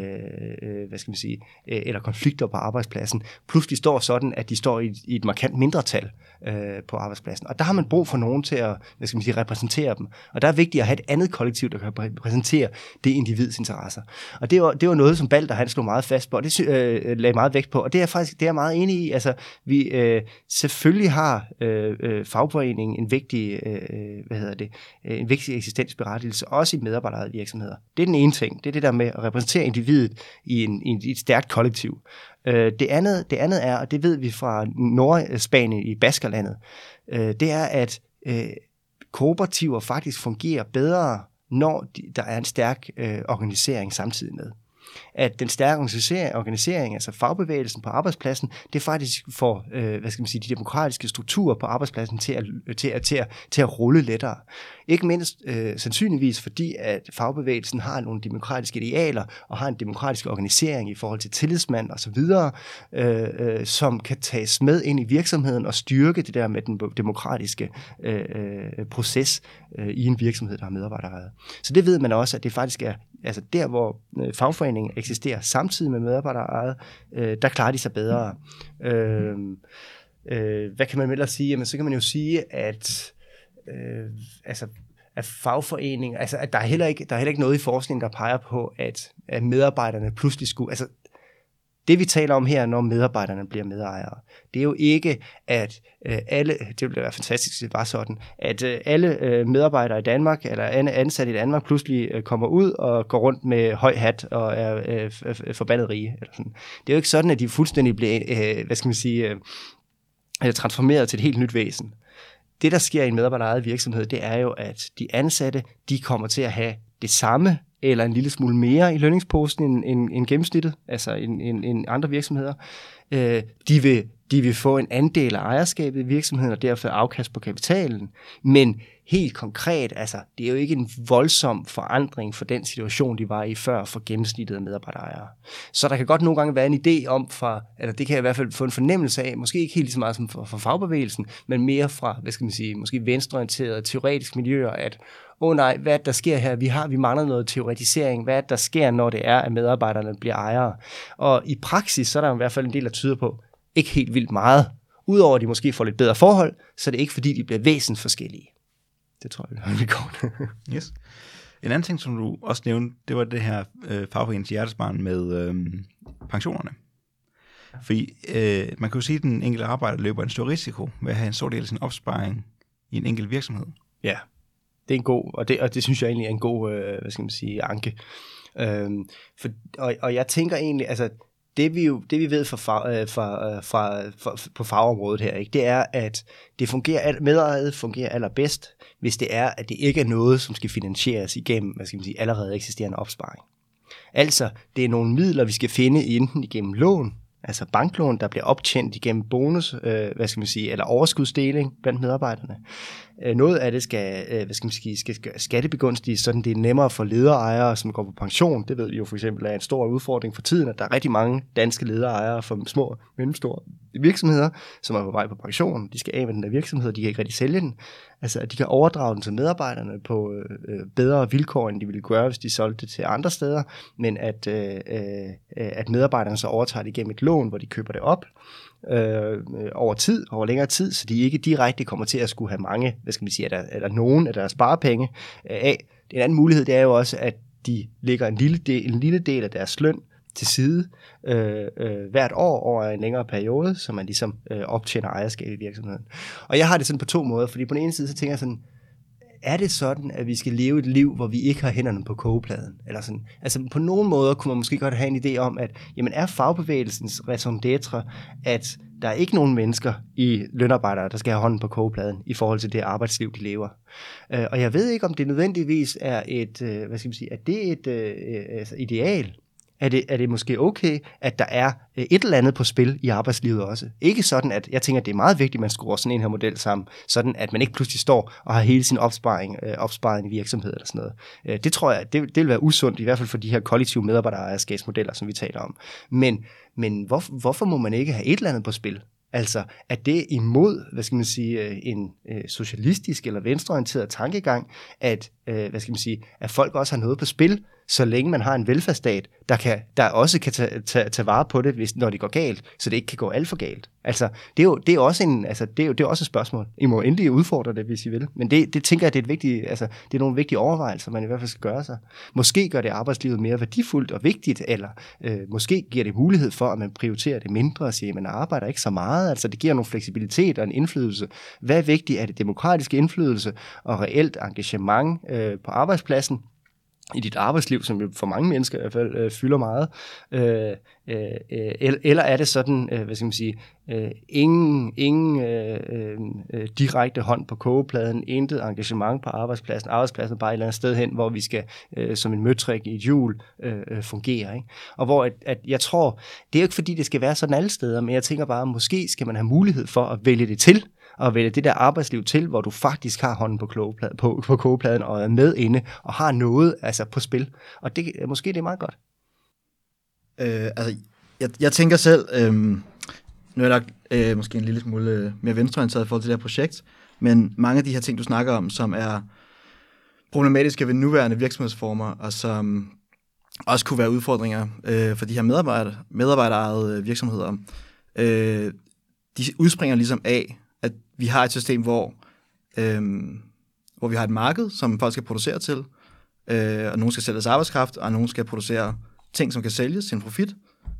øh hvad skal man sige, øh, eller konflikter på arbejdspladsen, pludselig står sådan, at de står i, i et markant mindretal øh, på arbejdspladsen. Og der har man brug for nogen til at, hvad skal man sige, repræsentere dem. Og der er vigtigt at have et andet kollektiv, der kan repræsentere det individs interesser. Og det var, det var noget, som Balder han slog meget fast på, og det øh, lagde meget vægt på. Og det er faktisk det er jeg meget enig i. Altså, vi øh, selvfølgelig har øh, øh fagforeningen en vigtig, øh, hvad hedder det, øh, en vigtig eksistensberettigelse, også i medarbejderede virksomheder. Det er den ene ting. Det er det der med at repræsentere individet i, en, i et stærkt kollektiv. Øh, det, andet, det andet er, og det ved vi fra Nordspanien i Baskerlandet, øh, det er, at øh, kooperativer faktisk fungerer bedre, når de, der er en stærk øh, organisering samtidig med at den stærke organisering, altså fagbevægelsen på arbejdspladsen, det faktisk får, øh, hvad skal man sige, de demokratiske strukturer på arbejdspladsen til at, til at, til at, til at rulle lettere. Ikke mindst øh, sandsynligvis fordi, at fagbevægelsen har nogle demokratiske idealer og har en demokratisk organisering i forhold til tillidsmand og så videre, øh, øh, som kan tages med ind i virksomheden og styrke det der med den demokratiske øh, øh, proces øh, i en virksomhed, der har medarbejdere. Så det ved man også, at det faktisk er altså der, hvor øh, fagforeningen eksisterer samtidig med medarbejderejet, øh, der klarer de sig bedre. Øh, øh, hvad kan man ellers sige? Jamen, så kan man jo sige, at øh, altså, af fagforening, altså at der er heller ikke, der er heller ikke noget i forskningen, der peger på, at, at medarbejderne pludselig skulle, altså det vi taler om her, når medarbejderne bliver medejere, det er jo ikke, at øh, alle, det ville være fantastisk, hvis det var sådan, at øh, alle øh, medarbejdere i Danmark, eller ansatte i Danmark, pludselig øh, kommer ud og går rundt med høj hat og er øh, forbandet rige. Eller sådan. Det er jo ikke sådan, at de fuldstændig bliver, øh, hvad skal man sige, øh, øh transformeret til et helt nyt væsen. Det, der sker i en medarbejderejet virksomhed, det er jo, at de ansatte, de kommer til at have det samme eller en lille smule mere i lønningsposten end, end, end gennemsnittet, altså end, end, end andre virksomheder. Øh, de, vil, de vil få en andel af ejerskabet i virksomheden, og derfor afkast på kapitalen. Men helt konkret, altså, det er jo ikke en voldsom forandring for den situation, de var i før for gennemsnittet af medarbejderejere. Så der kan godt nogle gange være en idé om, fra, eller det kan jeg i hvert fald få en fornemmelse af, måske ikke helt lige så meget som for, for fagbevægelsen, men mere fra, hvad skal man sige, måske venstreorienterede teoretiske miljøer, at åh oh nej, hvad der sker her? Vi har vi mangler noget teoretisering. Hvad der sker, når det er, at medarbejderne bliver ejere? Og i praksis, så er der i hvert fald en del, der tyder på, ikke helt vildt meget. Udover at de måske får lidt bedre forhold, så er det ikke fordi, de bliver væsentligt forskellige. Det tror jeg, det går. yes. En anden ting, som du også nævnte, det var det her øh, fagforeningens hjertesbarn med øh, pensionerne. Fordi øh, man kan jo sige, at den enkelte arbejder løber en stor risiko ved at have en stor del af sin opsparing i en enkelt virksomhed. Ja, det er en god, og det, og det synes jeg egentlig er en god, øh, hvad skal man sige, anke. Øhm, for, og, og jeg tænker egentlig, altså det vi jo det vi ved fra, øh, fra, fra, fra, fra, på fagområdet her, ikke, det er, at det fungerer, medejet fungerer allerbedst, hvis det er, at det ikke er noget, som skal finansieres igennem, hvad skal man sige, allerede eksisterende opsparing. Altså, det er nogle midler, vi skal finde enten igennem lån, altså banklån, der bliver optjent igennem bonus, øh, hvad skal man sige, eller overskudsdeling blandt medarbejderne. Øh, noget af det skal, øh, hvad skal man sige, skal skattebegunstiges, sådan det er nemmere for lederejere, som går på pension. Det ved vi jo for eksempel er en stor udfordring for tiden, at der er rigtig mange danske lederejere for små og mellemstore virksomheder, som er på vej på pension. De skal af med den der virksomhed, og de kan ikke rigtig sælge den. Altså, at de kan overdrage den til medarbejderne på øh, øh, bedre vilkår, end de ville gøre, hvis de solgte det til andre steder, men at, øh, øh, at medarbejderne så overtager det gennem et lån, hvor de køber det op, Øh, øh, over tid, over længere tid, så de ikke direkte kommer til at skulle have mange, hvad skal man sige, eller, eller nogen af deres sparepenge øh, af. En anden mulighed, det er jo også, at de lægger en lille del, en lille del af deres løn til side øh, øh, hvert år over en længere periode, så man ligesom øh, optjener ejerskab i virksomheden. Og jeg har det sådan på to måder, fordi på den ene side, så tænker jeg sådan, er det sådan, at vi skal leve et liv, hvor vi ikke har hænderne på kogepladen? Eller sådan. Altså på nogle måder kunne man måske godt have en idé om, at jamen, er fagbevægelsens raison d'etre, at der er ikke nogen mennesker i lønarbejdere, der skal have hånden på kogepladen i forhold til det arbejdsliv, de lever. Øh, og jeg ved ikke, om det nødvendigvis er et, øh, hvad skal man sige, at det er et øh, altså ideal, er det, er det måske okay, at der er øh, et eller andet på spil i arbejdslivet også. Ikke sådan, at jeg tænker, at det er meget vigtigt, at man skruer sådan en her model sammen, sådan at man ikke pludselig står og har hele sin opsparing øh, opsparet i virksomhed eller sådan noget. Øh, det tror jeg, det, det vil være usundt, i hvert fald for de her kollektive medarbejderejerskabsmodeller, som vi taler om. Men, men hvor, hvorfor må man ikke have et eller andet på spil? Altså, er det imod, hvad skal man sige, øh, en øh, socialistisk eller venstreorienteret tankegang, at, hvad skal man sige, at folk også har noget på spil, så længe man har en velfærdsstat, der, kan, der også kan tage, tage, tage vare på det, hvis, når det går galt, så det ikke kan gå alt for galt. Altså, det er jo, det er også, en, altså, det er jo, det er også et spørgsmål. I må endelig udfordre det, hvis I vil. Men det, det tænker jeg, det er, et vigtigt, altså, det er nogle vigtige overvejelser, man i hvert fald skal gøre sig. Måske gør det arbejdslivet mere værdifuldt og vigtigt, eller øh, måske giver det mulighed for, at man prioriterer det mindre og siger, at man arbejder ikke så meget. Altså, det giver nogle fleksibilitet og en indflydelse. Hvad er vigtigt? Er det demokratiske indflydelse og reelt engagement øh, på arbejdspladsen? I dit arbejdsliv, som for mange mennesker i hvert fald øh, fylder meget, øh, øh, øh eller er det sådan, øh, hvad skal man sige, øh, ingen, ingen øh, øh, direkte hånd på kogepladen, intet engagement på arbejdspladsen, arbejdspladsen bare et eller andet sted hen, hvor vi skal øh, som en møtrik i et hjul øh, øh, fungere. Ikke? Og hvor at, at jeg tror, det er jo ikke fordi, det skal være sådan alle steder, men jeg tænker bare, måske skal man have mulighed for at vælge det til, at vælge det der arbejdsliv til, hvor du faktisk har hånden på, kogepladen, på, på kogepladen og er med inde og har noget altså på spil. Og det, øh, måske det er meget godt. Øh, altså, jeg, jeg tænker selv, øh, nu er der øh, måske en lille smule øh, mere venstreorienteret i forhold til det her projekt, men mange af de her ting, du snakker om, som er problematiske ved nuværende virksomhedsformer, og som også kunne være udfordringer øh, for de her medarbejder, medarbejderejede virksomheder, øh, de udspringer ligesom af, vi har et system, hvor, øh, hvor vi har et marked, som folk skal producere til, øh, og nogen skal sælge deres arbejdskraft, og nogen skal producere ting, som kan sælges til en profit,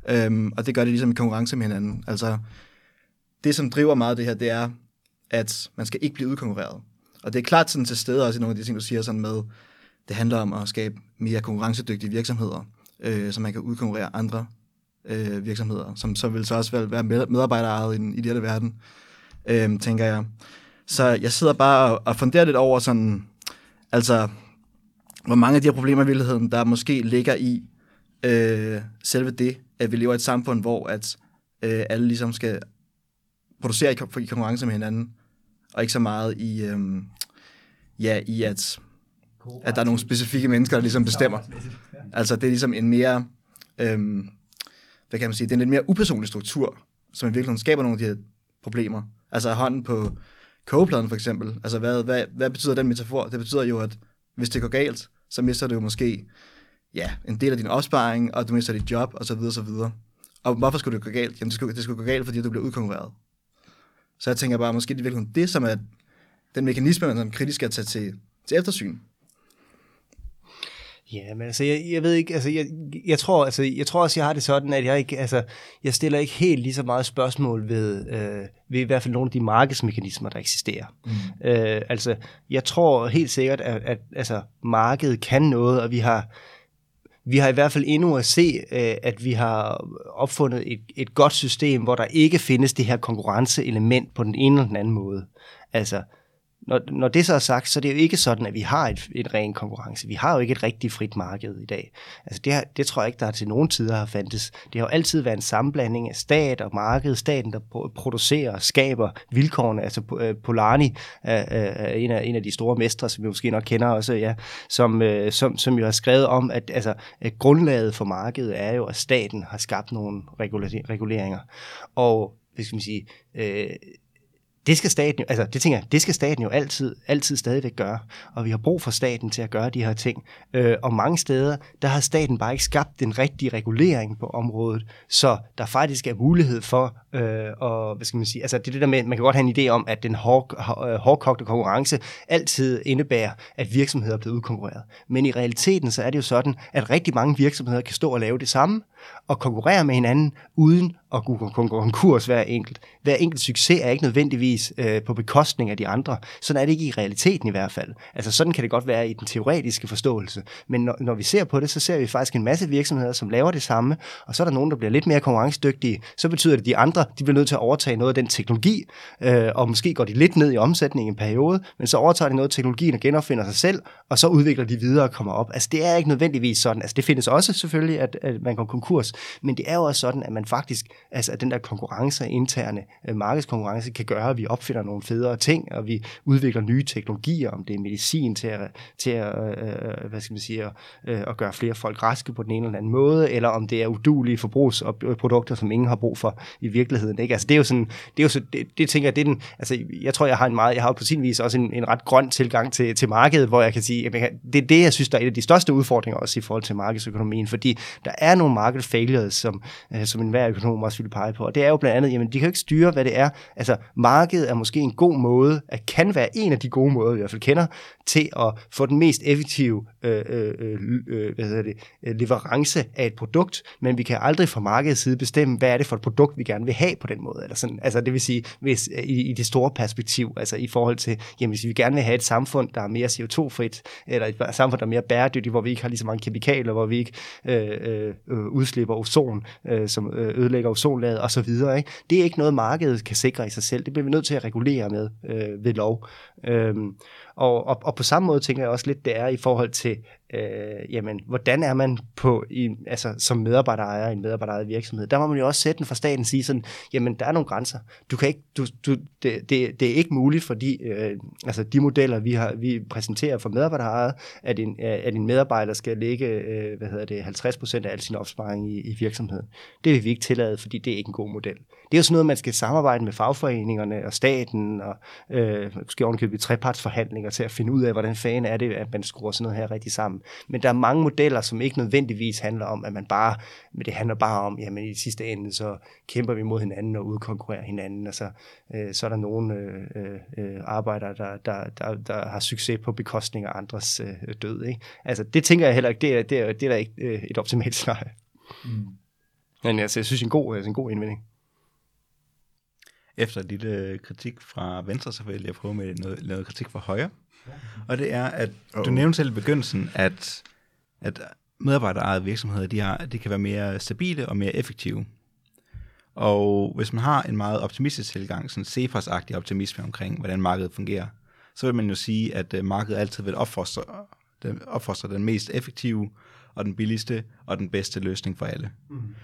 øh, og det gør det ligesom i konkurrence med hinanden. Altså, det, som driver meget det her, det er, at man skal ikke blive udkonkurreret. Og det er klart sådan til stede også i nogle af de ting, du siger sådan med, det handler om at skabe mere konkurrencedygtige virksomheder, øh, så man kan udkonkurrere andre øh, virksomheder, som så vil så også være medarbejderejet i, den ideelle verden øh, tænker jeg. Så jeg sidder bare og, og funderer lidt over sådan, altså, hvor mange af de her problemer i virkeligheden, der måske ligger i øh, selve det, at vi lever i et samfund, hvor at øh, alle ligesom skal producere i, i konkurrence med hinanden, og ikke så meget i, øh, ja, i at, at der er nogle specifikke mennesker, der ligesom bestemmer. Altså det er ligesom en mere, øh, hvad kan man sige, det er en lidt mere upersonlig struktur, som i virkeligheden skaber nogle af de her problemer. Altså hånden på kogepladen for eksempel. Altså hvad, hvad, hvad betyder den metafor? Det betyder jo, at hvis det går galt, så mister du jo måske ja, en del af din opsparing, og du mister dit job, og så videre, så videre. Og hvorfor skulle det gå galt? Jamen det skulle, det skulle gå galt, fordi du bliver udkonkurreret. Så jeg tænker bare, måske det er virkelig det, som er den mekanisme, man som kritisk skal tage til, til eftersyn. Ja, men altså, jeg, jeg ved ikke, altså, jeg, jeg, tror, altså, jeg tror også, jeg har det sådan, at jeg ikke, altså, jeg stiller ikke helt lige så meget spørgsmål ved, øh, ved i hvert fald nogle af de markedsmekanismer, der eksisterer. Mm. Øh, altså, jeg tror helt sikkert, at, at altså, markedet kan noget, og vi har, vi har i hvert fald endnu at se, øh, at vi har opfundet et, et godt system, hvor der ikke findes det her konkurrenceelement på den ene eller den anden måde. Altså, når, når det så er sagt, så det er jo ikke sådan, at vi har et, et ren konkurrence. Vi har jo ikke et rigtig frit marked i dag. Altså det, det tror jeg ikke, der til nogen tider har fandtes. Det har jo altid været en sammenblanding af stat og marked. Staten, der producerer og skaber vilkårene. Altså øh, Polani er, en, af, en af de store mestre, som vi måske nok kender også, ja, som, øh, som, som jo har skrevet om, at, altså, at grundlaget for markedet er jo, at staten har skabt nogle reguleringer. Og hvis skal man sige, øh, det skal staten jo, altså det tænker jeg, det skal staten jo altid, altid stadigvæk gøre, og vi har brug for staten til at gøre de her ting. Øh, og mange steder, der har staten bare ikke skabt den rigtige regulering på området, så der faktisk er mulighed for, øh, og hvad skal man sige, altså det er det der med, man kan godt have en idé om, at den hård, øh, hårdkogte konkurrence altid indebærer, at virksomheder bliver udkonkurreret. Men i realiteten, så er det jo sådan, at rigtig mange virksomheder kan stå og lave det samme, og konkurrere med hinanden, uden at kunne konkurs hver enkelt. Hver enkelt succes er ikke nødvendigvis øh, på bekostning af de andre. Sådan er det ikke i realiteten i hvert fald. Altså sådan kan det godt være i den teoretiske forståelse. Men når, når vi ser på det, så ser vi faktisk en masse virksomheder, som laver det samme, og så er der nogen, der bliver lidt mere konkurrencedygtige. Så betyder det, at de andre de bliver nødt til at overtage noget af den teknologi, øh, og måske går de lidt ned i omsætningen i en periode, men så overtager de noget af teknologien og genopfinder sig selv, og så udvikler de videre og kommer op. Altså det er ikke nødvendigvis sådan. Altså det findes også selvfølgelig, at, at man går konkurs, men det er jo også sådan, at man faktisk altså at den der konkurrence, interne øh, markedskonkurrence, kan gøre, at vi opfinder nogle federe ting, og vi udvikler nye teknologier, om det er medicin til at, til at øh, hvad skal man sige, at, øh, at gøre flere folk raske på den ene eller anden måde, eller om det er udulige forbrugsprodukter, som ingen har brug for i virkeligheden. Ikke? Altså det er jo sådan, det er jo så, det, det tænker jeg, det er den, altså jeg tror, jeg har en meget, jeg har på sin vis også en, en ret grøn tilgang til, til markedet, hvor jeg kan sige, at det er det, jeg synes, der er et af de største udfordringer også i forhold til markedsøkonomien, fordi der er nogle market failures, som, øh, som enhver økonom også ville pege på. Og det er jo blandt andet, jamen de kan jo ikke styre, hvad det er. Altså markedet er måske en god måde, at kan være en af de gode måder, vi i hvert fald kender, til at få den mest effektive øh, øh, øh, øh hvad hedder det, øh, leverance af et produkt, men vi kan aldrig fra markedets side bestemme, hvad er det for et produkt, vi gerne vil have på den måde. Eller sådan, altså det vil sige, hvis, øh, i, i det store perspektiv, altså i forhold til, jamen hvis vi gerne vil have et samfund, der er mere CO2-frit, eller et samfund, der er mere bæredygtigt, hvor vi ikke har lige så mange kemikalier, hvor vi ikke øh, øh, udslipper ozon, øh, som ødelægger ozonlaget osv. Ikke? Det er ikke noget, markedet kan sikre i sig selv. Det bliver vi nødt til at regulere med øh, ved lov. Øhm, og, og, og på samme måde tænker jeg også lidt, det er i forhold til, øh, jamen, hvordan er man på, i, altså, som medarbejderejer i en medarbejderejet virksomhed? Der må man jo også sætte den fra staten sige sådan, jamen, der er nogle grænser. Du kan ikke, du, du, det, det, det er ikke muligt, fordi øh, altså, de modeller, vi, har, vi præsenterer for medarbejderejet, at en, øh, at en medarbejder skal lægge, øh, hvad hedder det, 50% af al sin opsparing i, i virksomheden. Det vil vi ikke tillade, fordi det er ikke en god model. Det er jo sådan noget, man skal samarbejde med fagforeningerne og staten, og øh, måske ovenkøbet trepartsforhandlinger til at finde ud af, hvordan fanden er det, at man skruer sådan noget her rigtig sammen. Men der er mange modeller, som ikke nødvendigvis handler om, at man bare, men det handler bare om, jamen i sidste ende, så kæmper vi mod hinanden og udkonkurrerer hinanden, og så, øh, så er der nogle øh, øh, arbejdere, der, der, der, der har succes på bekostning af andres øh, død. Ikke? Altså det tænker jeg heller ikke, det er, det er, det er da ikke øh, et optimalt scenarie. Mm. Men altså, jeg synes, det er en god, altså, en god indvending. Efter lidt lille kritik fra venstre, så vil jeg prøve med noget, noget kritik fra højre. Og det er, at du nævnte selv i begyndelsen, at, at medarbejderejede virksomheder, de, har, de kan være mere stabile og mere effektive. Og hvis man har en meget optimistisk tilgang, sådan Cephas-agtig optimisme omkring, hvordan markedet fungerer, så vil man jo sige, at øh, markedet altid vil opfostre den, opfostre den mest effektive og den billigste og den bedste løsning for alle. Mm.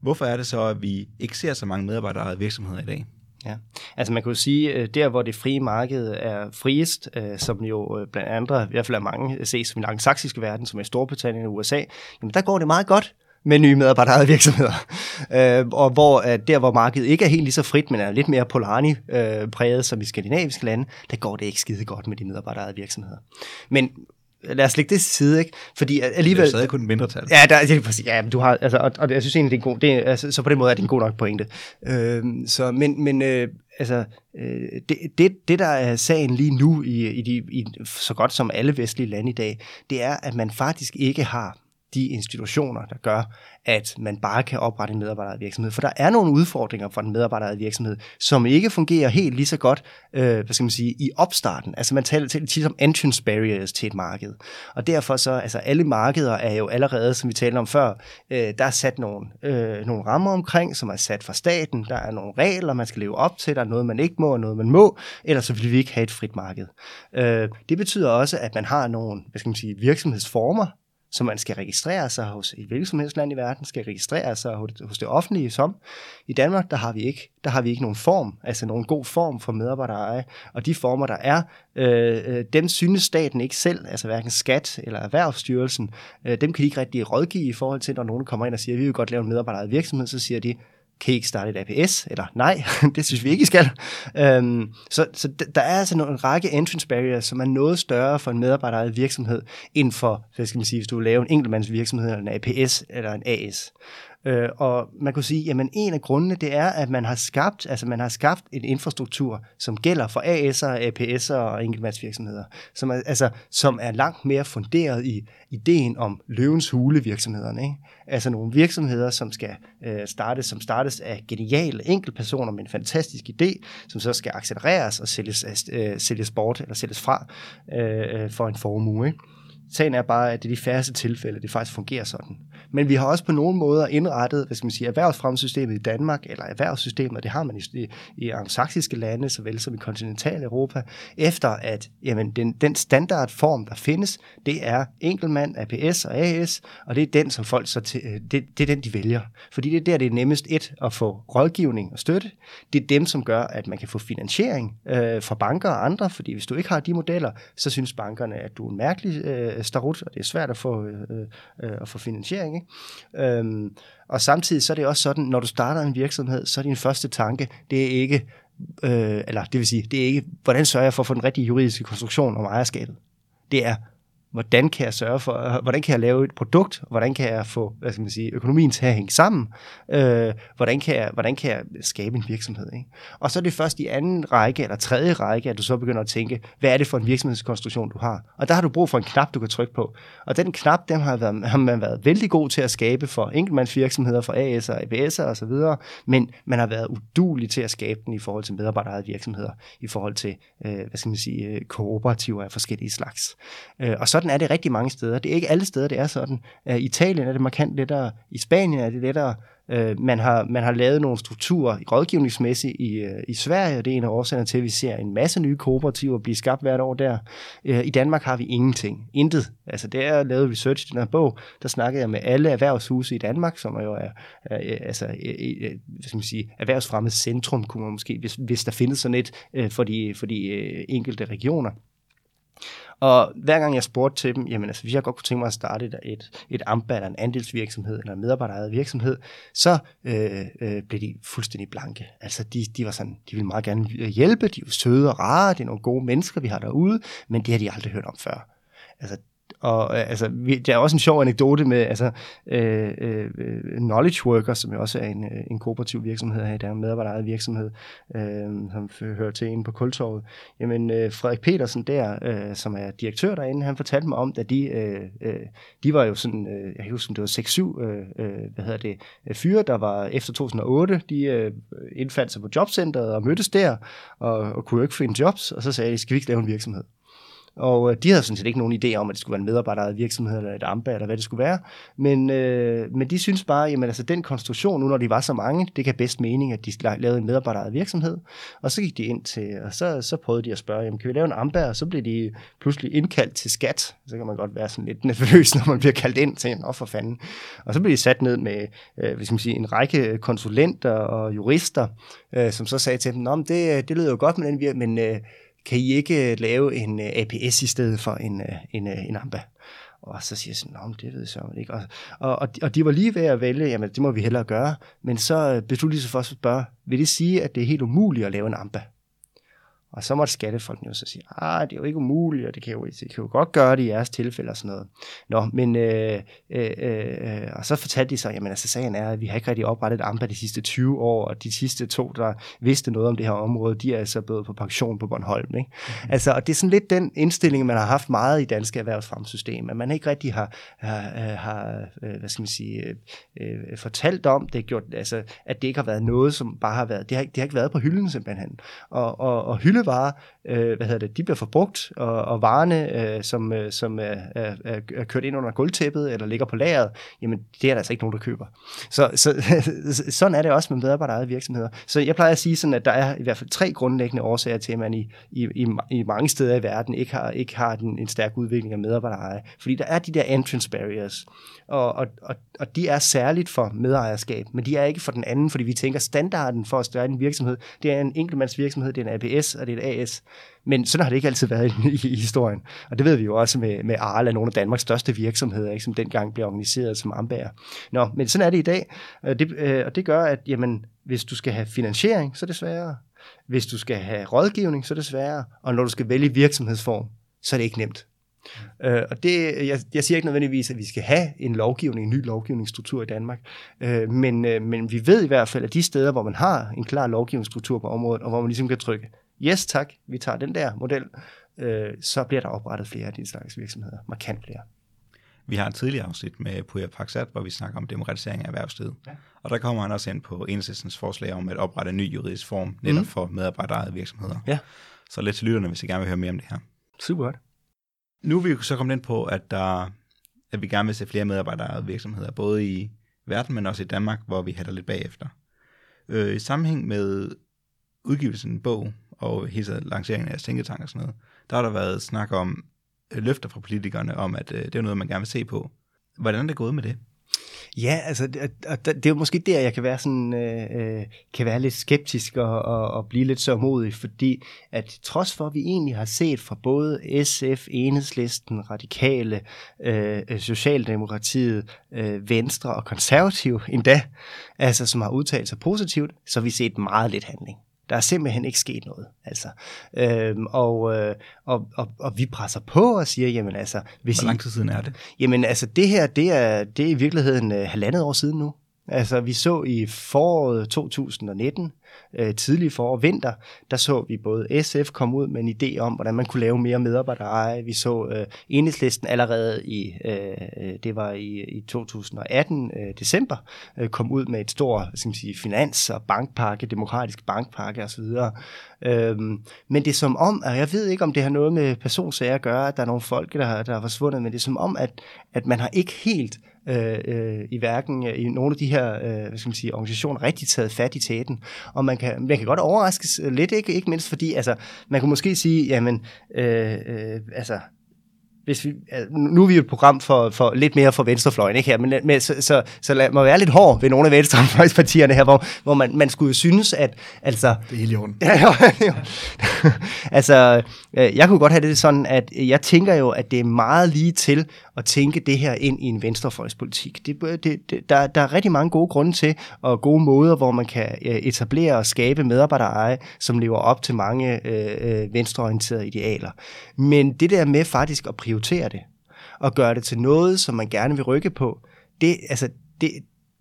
Hvorfor er det så, at vi ikke ser så mange medarbejderejede virksomheder i dag? Ja, altså man kan jo sige, øh, der hvor det frie marked er friest, øh, som jo øh, blandt andre, i hvert fald er mange ses som i den saksiske verden, som er Storbritannien og USA, jamen der går det meget godt med nye medarbejderede virksomheder. Øh, og hvor at der, hvor markedet ikke er helt lige så frit, men er lidt mere Polarni-præget øh, som i skandinaviske lande, der går det ikke skide godt med de medarbejderede virksomheder. Men lad os lægge det til side, ikke? Fordi alligevel... Det er stadig kun en mindretal. Ja, der, det er præcis, ja, du har, altså, og, og, jeg synes egentlig, det er en god, det er, altså, så på den måde er det en god nok pointe. Øh, så, men, men øh, altså, øh, det, det, det, der er sagen lige nu i, i, de, i så godt som alle vestlige lande i dag, det er, at man faktisk ikke har de institutioner, der gør, at man bare kan oprette en medarbejdervirksomhed. For der er nogle udfordringer for en medarbejdervirksomhed, som ikke fungerer helt lige så godt øh, hvad skal man sige, i opstarten. Altså man taler tit om entrance barriers til et marked. Og derfor så, altså alle markeder er jo allerede, som vi talte om før, øh, der er sat nogle, øh, nogle rammer omkring, som er sat fra staten. Der er nogle regler, man skal leve op til. Der er noget, man ikke må, og noget, man må. Ellers så vil vi ikke have et frit marked. Øh, det betyder også, at man har nogle hvad skal man sige, virksomhedsformer, som man skal registrere sig hos et hvilket som helst land i verden, skal registrere sig hos det offentlige som. I Danmark, der har vi ikke, der har vi ikke nogen form, altså nogen god form for medarbejdereje, og de former, der er, øh, øh, dem synes staten ikke selv, altså hverken skat eller erhvervsstyrelsen, øh, dem kan de ikke rigtig rådgive i forhold til, når nogen kommer ind og siger, vi vil godt lave en medarbejderejet virksomhed, så siger de, kan I ikke starte et APS? Eller nej, det synes vi ikke, I skal. Øhm, så, så der er altså en række entrance barriers, som er noget større for en medarbejderejet virksomhed, end for, hvad skal man sige, hvis du laver en enkeltmandsvirksomhed, eller en APS, eller en AS. Øh, og man kunne sige, at en af grundene, det er, at man har skabt, altså man har skabt en infrastruktur, som gælder for AS'er, APS'er og enkeltmandsvirksomheder, som er, altså, som er langt mere funderet i ideen om løvens hule virksomhederne. Ikke? Altså nogle virksomheder, som skal øh, startes, som startes af geniale enkeltpersoner med en fantastisk idé, som så skal accelereres og sælges, øh, sælges bort eller sælges fra øh, øh, for en formue. Ikke? Sagen er bare, at det er de færreste tilfælde, det faktisk fungerer sådan. Men vi har også på nogle måder indrettet, hvad skal man sige, erhvervsfremsystemet i Danmark, eller erhvervssystemet, det har man i, i anglosaksiske lande, såvel som i kontinental Europa, efter at jamen, den, den standardform, der findes, det er enkeltmand, APS og AS, og det er den, som folk så til, øh, det, det er den, de vælger. Fordi det er der, det er nemmest et at få rådgivning og støtte. Det er dem, som gør, at man kan få finansiering øh, fra banker og andre, fordi hvis du ikke har de modeller, så synes bankerne, at du er en mærkelig øh, starut, og det er svært at få, øh, øh, øh at få finansiering. Ikke? Øhm, og samtidig så er det også sådan, når du starter en virksomhed, så er din første tanke, det er ikke, øh, eller det vil sige, det er ikke, hvordan sørger jeg for at få den rigtige juridiske konstruktion om ejerskabet. Det er, hvordan kan jeg sørge for, hvordan kan jeg lave et produkt, hvordan kan jeg få hvad skal man sige, økonomien til at hænge sammen, øh, hvordan, kan jeg, hvordan kan jeg skabe en virksomhed. Ikke? Og så er det først i anden række eller tredje række, at du så begynder at tænke, hvad er det for en virksomhedskonstruktion, du har? Og der har du brug for en knap, du kan trykke på. Og den knap, den har, været, har man været vældig god til at skabe for enkeltmandsvirksomheder, for AS'er, ABS'er osv., men man har været udulig til at skabe den i forhold til medarbejderede virksomheder, i forhold til, øh, hvad skal man sige, øh, kooperativer af forskellige slags. Øh, og så sådan er det rigtig mange steder. Det er ikke alle steder, det er sådan. Øh, I Italien er det markant lettere. I Spanien er det lettere. Øh, man, har, man har lavet nogle strukturer rådgivningsmæssigt i, øh, i Sverige, og det er en af årsagerne til, at vi ser en masse nye kooperativer blive skabt hvert år der. I Danmark har vi ingenting. Intet. Altså, det er lavede research i den her bog. Der snakkede jeg med alle erhvervshuse i Danmark, som jo er, er altså, hvad skal man sige, erhvervsfremmet centrum, kunne man måske, hvis, hvis der findes sådan et for de, for de enkelte regioner. Og hver gang jeg spurgte til dem, jamen altså, hvis jeg godt kunne tænke mig at starte et, et, et AMBA, eller en andelsvirksomhed, eller en medarbejderejet virksomhed, så øh, øh, blev de fuldstændig blanke. Altså, de, de var sådan, de ville meget gerne øh, hjælpe, de er søde og rare, det er nogle gode mennesker, vi har derude, men det har de aldrig hørt om før. Altså, og øh, altså, vi, der er også en sjov anekdote med altså, øh, øh, øh Knowledge Worker, som jo også er en, øh, en kooperativ virksomhed her, i er en medarbejderejet virksomhed, øh, som hører til inde på Kultorvet. Jamen, øh, Frederik Petersen der, øh, som er direktør derinde, han fortalte mig om, at de, øh, øh, de var jo sådan, øh, jeg husker, det var 6-7, øh, hvad hedder det, fyre, der var efter 2008, de øh, indfandt sig på jobcentret og mødtes der, og, og kunne jo ikke finde jobs, og så sagde de, skal vi ikke lave en virksomhed? Og øh, de havde sådan set ikke nogen idé om, at det skulle være en medarbejderejet virksomhed, eller et AMBA, eller hvad det skulle være. Men, øh, men de synes bare, jamen altså den konstruktion, nu når de var så mange, det kan bedst mening, at de lavede en medarbejderejet virksomhed. Og så gik de ind til, og så, så prøvede de at spørge, jamen kan vi lave en AMBA? Og så blev de pludselig indkaldt til skat. Så kan man godt være sådan lidt nervøs, når man bliver kaldt ind til, en for fanden. Og så blev de sat ned med, øh, hvis man sige, en række konsulenter og jurister, øh, som så sagde til dem, nå, men det, øh, det lyder jo godt med den virksomhed, men øh, kan I ikke øh, lave en øh, APS i stedet for en, øh, en, en AMBA? Og så siger jeg sådan, Nå, det ved jeg så ikke. Og, og, og de var lige ved at vælge, jamen det må vi hellere gøre. Men så besluttede de sig for at spørge, vil det sige, at det er helt umuligt at lave en AMBA? Og så måtte skattefolkene jo så sige, ah, det er jo ikke umuligt, og det kan jo, det kan jo godt gøre det i jeres tilfælde og sådan noget. Nå, men, øh, øh, øh, og så fortalte de så, jamen altså sagen er, at vi har ikke rigtig oprettet AMBA de sidste 20 år, og de sidste to, der vidste noget om det her område, de er altså blevet på pension på Bornholm. Ikke? Mm. Altså, og det er sådan lidt den indstilling, man har haft meget i danske erhvervsfremsystem, at man ikke rigtig har, har, har hvad skal man sige, øh, fortalt om det, gjort, altså, at det ikke har været noget, som bare har været, det har, det har ikke været på hylden simpelthen. Og, og, og fødevarer, øh, hvad hedder det, de bliver forbrugt, og, og varerne, øh, som, øh, som er, er, er kørt ind under gulvtæppet, eller ligger på lageret, jamen det er der altså ikke nogen, der køber. Så, så sådan er det også med medarbejderejede virksomheder. Så jeg plejer at sige sådan, at der er i hvert fald tre grundlæggende årsager til, at man i, i, i, i mange steder i verden ikke har, ikke har den, en stærk udvikling af medarbejdereje. Fordi der er de der entrance barriers, og, og, og, og de er særligt for medejerskab, men de er ikke for den anden, fordi vi tænker, standarden for at starte en virksomhed, det er en enkeltmandsvirksomhed, det er en APS og det er et AS. Men sådan har det ikke altid været i, i historien. Og det ved vi jo også med, med Arla, nogle af Danmarks største virksomheder, ikke, som dengang blev organiseret som Ambager. Nå, men sådan er det i dag, og det, øh, og det gør, at jamen, hvis du skal have finansiering, så er det sværere. Hvis du skal have rådgivning, så er det sværere. Og når du skal vælge virksomhedsform, så er det ikke nemt. Øh, og det, jeg, jeg siger ikke nødvendigvis, at vi skal have en lovgivning, en ny lovgivningsstruktur i Danmark, øh, men, øh, men vi ved i hvert fald, at de steder, hvor man har en klar lovgivningsstruktur på området, og hvor man ligesom kan trykke, yes tak, vi tager den der model, øh, så bliver der oprettet flere af de slags virksomheder, markant flere. Vi har et tidligere afsnit med Puja Paksat, hvor vi snakker om demokratisering af erhvervslivet. Ja. Og der kommer han også ind på enhedslistens forslag om at oprette en ny juridisk form, netop mm. for medarbejderejede virksomheder. Ja. Så lidt til lytterne, hvis I gerne vil høre mere om det her. Super godt. Nu er vi så kommet ind på, at, der, at vi gerne vil se flere medarbejdere og virksomheder, både i verden, men også i Danmark, hvor vi hætter lidt bagefter. Øh, I sammenhæng med udgivelsen af en bog og hele lanceringen af tænketank og sådan noget, der har der været snak om øh, løfter fra politikerne om, at øh, det er noget, man gerne vil se på. Hvordan er det gået med det? Ja, altså, det, det er måske der, jeg kan være sådan, øh, øh, kan være lidt skeptisk og, og, og blive lidt så modig, fordi at trods for, at vi egentlig har set fra både SF, Enhedslisten, Radikale, øh, øh, Socialdemokratiet, øh, Venstre og Konservative endda, altså som har udtalt sig positivt, så har vi set meget lidt handling. Der er simpelthen ikke sket noget. Altså. Øhm, og, øh, og, og, og vi presser på og siger, jamen altså... Hvis Hvor lang tid siden er det? Jamen altså, det her, det er, det er i virkeligheden øh, halvandet år siden nu. Altså, vi så i foråret 2019, øh, tidlig forår vinter, der så vi både SF komme ud med en idé om, hvordan man kunne lave mere medarbejdereje. Vi så øh, enhedslisten allerede i, øh, øh det var i, i 2018, øh, december, øh, kom ud med et stort skal man sige, finans- og bankpakke, demokratisk bankpakke osv. Øhm, men det er som om, og jeg ved ikke, om det har noget med personsager at gøre, at der er nogle folk, der har, der har forsvundet, men det er som om, at, at man har ikke helt øh, øh, i hverken øh, i nogle af de her øh, hvad skal man sige, organisationer rigtig taget fat i tæten. Og man kan, man kan godt overraskes lidt, ikke, ikke mindst fordi, altså, man kunne måske sige, jamen, øh, øh, altså, hvis vi, nu er vi jo et program for, for lidt mere for venstrefløjen, ikke her, men, men så, så, så lad mig være lidt hård ved nogle af venstrefløjspartierne her, hvor, hvor man, man skulle jo synes, at altså... Det er helt i orden. altså, øh, jeg kunne godt have det sådan, at jeg tænker jo, at det er meget lige til at tænke det her ind i en venstrefløjspolitik. Det, det, det, der, der er rigtig mange gode grunde til, og gode måder, hvor man kan etablere og skabe medarbejdereje, som lever op til mange øh, øh, venstreorienterede idealer. Men det der med faktisk at prioritere det, og gøre det til noget, som man gerne vil rykke på, det, altså, det,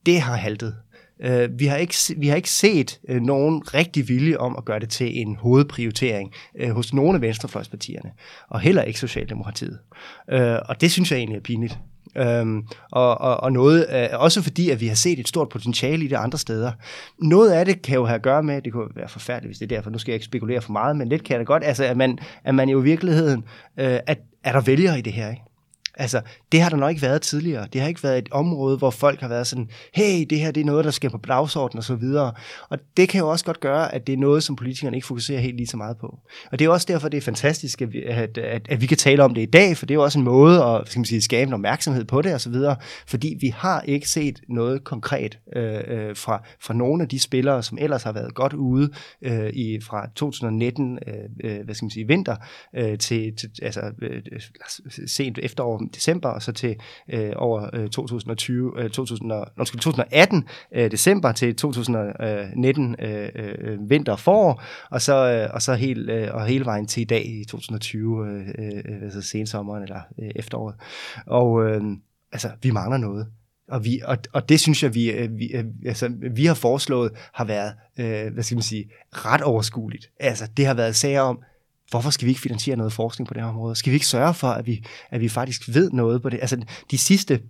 det har haltet. Øh, vi, har ikke, vi har ikke set øh, nogen rigtig vilje om at gøre det til en hovedprioritering øh, hos nogle af venstrefløjspartierne, og heller ikke Socialdemokratiet. Øh, og det synes jeg egentlig er pinligt. Øhm, og, og, og noget, øh, også fordi, at vi har set et stort potentiale i det andre steder. Noget af det kan jo have at gøre med, det kunne være forfærdeligt, hvis det er derfor, nu skal jeg ikke spekulere for meget, men lidt kan det godt, altså at man, at man jo i virkeligheden, øh, at, er der vælgere i det her, ikke? Altså, det har der nok ikke været tidligere. Det har ikke været et område, hvor folk har været sådan, hey, det her det er noget, der skal på dagsordenen og så videre. Og det kan jo også godt gøre, at det er noget, som politikerne ikke fokuserer helt lige så meget på. Og det er også derfor, det er fantastisk, at vi, at, at, at vi kan tale om det i dag, for det er jo også en måde at skal man sige, skabe en opmærksomhed på det og så videre, fordi vi har ikke set noget konkret øh, øh fra, fra nogle af de spillere, som ellers har været godt ude øh, i fra 2019, øh, øh, hvad skal man sige, vinter, øh, til, til altså, øh, øh sent efterår december, og så til øh, over øh, 2020, øh, 2000, undskyld, 2018 øh, december til 2019 øh, øh, vinter og forår, og så, øh, og så helt, øh, og hele vejen til i dag i 2020, øh, øh, altså sensommeren eller øh, efteråret. Og øh, altså, vi mangler noget. Og, vi, og, og det synes jeg, vi, øh, vi, øh, altså, vi har foreslået, har været, øh, hvad skal man sige, ret overskueligt. Altså, det har været sager om, hvorfor skal vi ikke finansiere noget forskning på det her område? Skal vi ikke sørge for, at vi, at vi faktisk ved noget på det? Altså, de sidste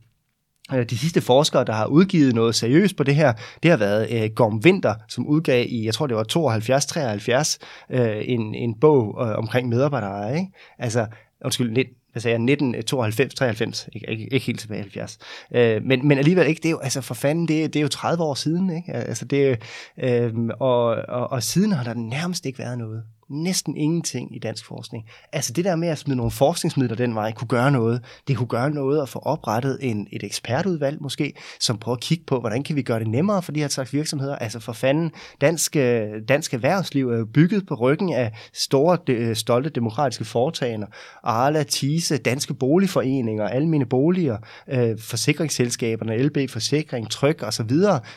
øh, de sidste forskere, der har udgivet noget seriøst på det her, det har været øh, Gorm Winter, som udgav i, jeg tror det var 72-73, øh, en, en bog øh, omkring medarbejdere. Ikke? Altså, undskyld, hvad sagde jeg, 1992, 93, øh, ikke, ikke, ikke helt tilbage i 70. Øh, men, men alligevel ikke, det er jo, altså for fanden, det, er, det er jo 30 år siden, ikke? Altså det, øh, og, og, og siden har der nærmest ikke været noget næsten ingenting i dansk forskning. Altså det der med at smide nogle forskningsmidler den vej, kunne gøre noget. Det kunne gøre noget at få oprettet en, et ekspertudvalg måske, som prøver at kigge på, hvordan kan vi gøre det nemmere for de her slags virksomheder. Altså for fanden, dansk, øh, dansk erhvervsliv er jo bygget på ryggen af store, de, øh, stolte demokratiske foretagender. Arla, Tise, danske boligforeninger, almene boliger, øh, forsikringsselskaberne, LB Forsikring, Tryk osv.,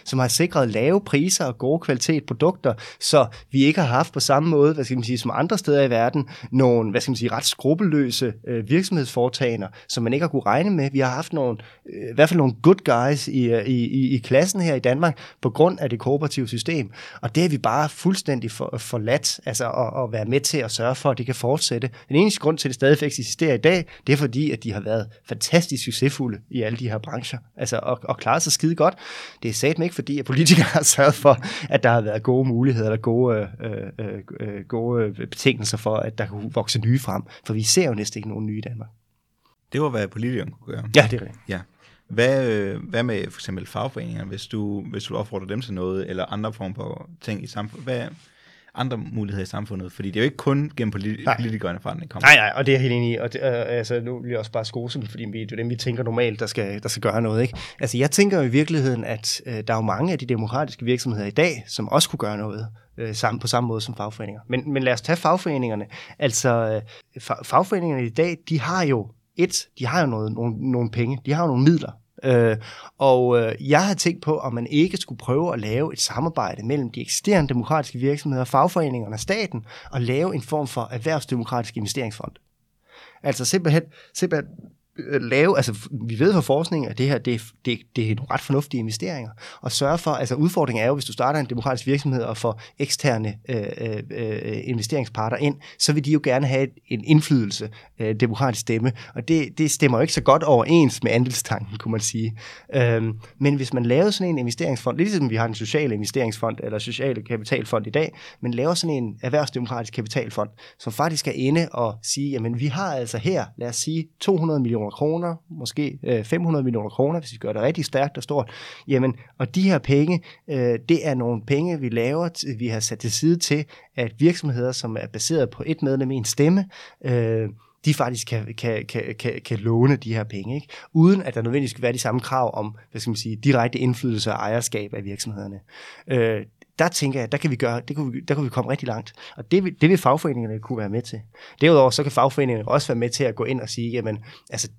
som har sikret lave priser og gode kvalitet produkter, så vi ikke har haft på samme måde, hvad skal man sige, som andre steder i verden, nogle, hvad skal man sige, ret skrupelløse øh, virksomhedsforetagender, som man ikke har kunne regne med. Vi har haft nogle, øh, i hvert fald nogle good guys i, øh, i, i, i klassen her i Danmark, på grund af det kooperative system. Og det er vi bare fuldstændig for, forladt, altså at, at være med til at sørge for, at det kan fortsætte. Den eneste grund til, at det stadig eksisterer i dag, det er fordi, at de har været fantastisk succesfulde i alle de her brancher, altså og, og klaret sig skide godt. Det er satme ikke fordi, at politikere har sørget for, at der har været gode muligheder, eller gode, øh, øh, øh, gode gode øh, betingelser for, at der kan vokse nye frem. For vi ser jo næsten ikke nogen nye i Danmark. Det var, hvad politikerne kunne gøre. Ja, det er rigtigt. Ja. Hvad, øh, hvad med for eksempel fagforeninger, hvis du, hvis du opfordrer dem til noget, eller andre former for ting i samfundet? Hvad, andre muligheder i samfundet, fordi det er jo ikke kun gennem politi- politikerne, forandring kommer. Nej, nej, og det er jeg helt enig i, og det, øh, altså, nu vil jeg også bare skose dem, fordi vi, det er dem, vi tænker normalt, der skal, der skal gøre noget. Ikke? Altså, jeg tænker i virkeligheden, at øh, der er jo mange af de demokratiske virksomheder i dag, som også kunne gøre noget øh, sammen, på samme måde som fagforeninger. Men, men lad os tage fagforeningerne. Altså, øh, fagforeningerne i dag, de har jo et, de har jo noget, nogle, nogle penge, de har jo nogle midler, Øh, og øh, jeg har tænkt på, om man ikke skulle prøve at lave et samarbejde mellem de eksisterende demokratiske virksomheder, fagforeningerne og staten, og lave en form for erhvervsdemokratisk investeringsfond. Altså simpelthen, simpelthen Øh, lave, altså vi ved fra forskning, at det her, det, det, det er nogle ret fornuftige investeringer, og sørge for, altså udfordringen er jo, hvis du starter en demokratisk virksomhed og får eksterne øh, øh, investeringsparter ind, så vil de jo gerne have en indflydelse, øh, demokratisk stemme, og det, det stemmer jo ikke så godt overens med andelstanken, kunne man sige. Øhm, men hvis man laver sådan en investeringsfond, lidt ligesom vi har en social investeringsfond, eller social kapitalfond i dag, men laver sådan en erhvervsdemokratisk kapitalfond, som faktisk er inde og sige, jamen vi har altså her, lad os sige, 200 millioner millioner kroner, måske øh, 500 millioner kroner, hvis vi gør det rigtig stærkt og stort. Jamen, og de her penge, øh, det er nogle penge, vi laver, vi har sat til side til, at virksomheder, som er baseret på et medlem i en stemme, øh, de faktisk kan, kan, kan, kan, kan låne de her penge, ikke? uden at der nødvendigvis skal være de samme krav om hvad skal man sige, direkte indflydelse og ejerskab af virksomhederne. Øh, der tænker jeg, der kan vi gøre, det kunne vi, der kunne vi komme rigtig langt. Og det, det vil fagforeningerne kunne være med til. Derudover så kan fagforeningerne også være med til at gå ind og sige, jamen, altså,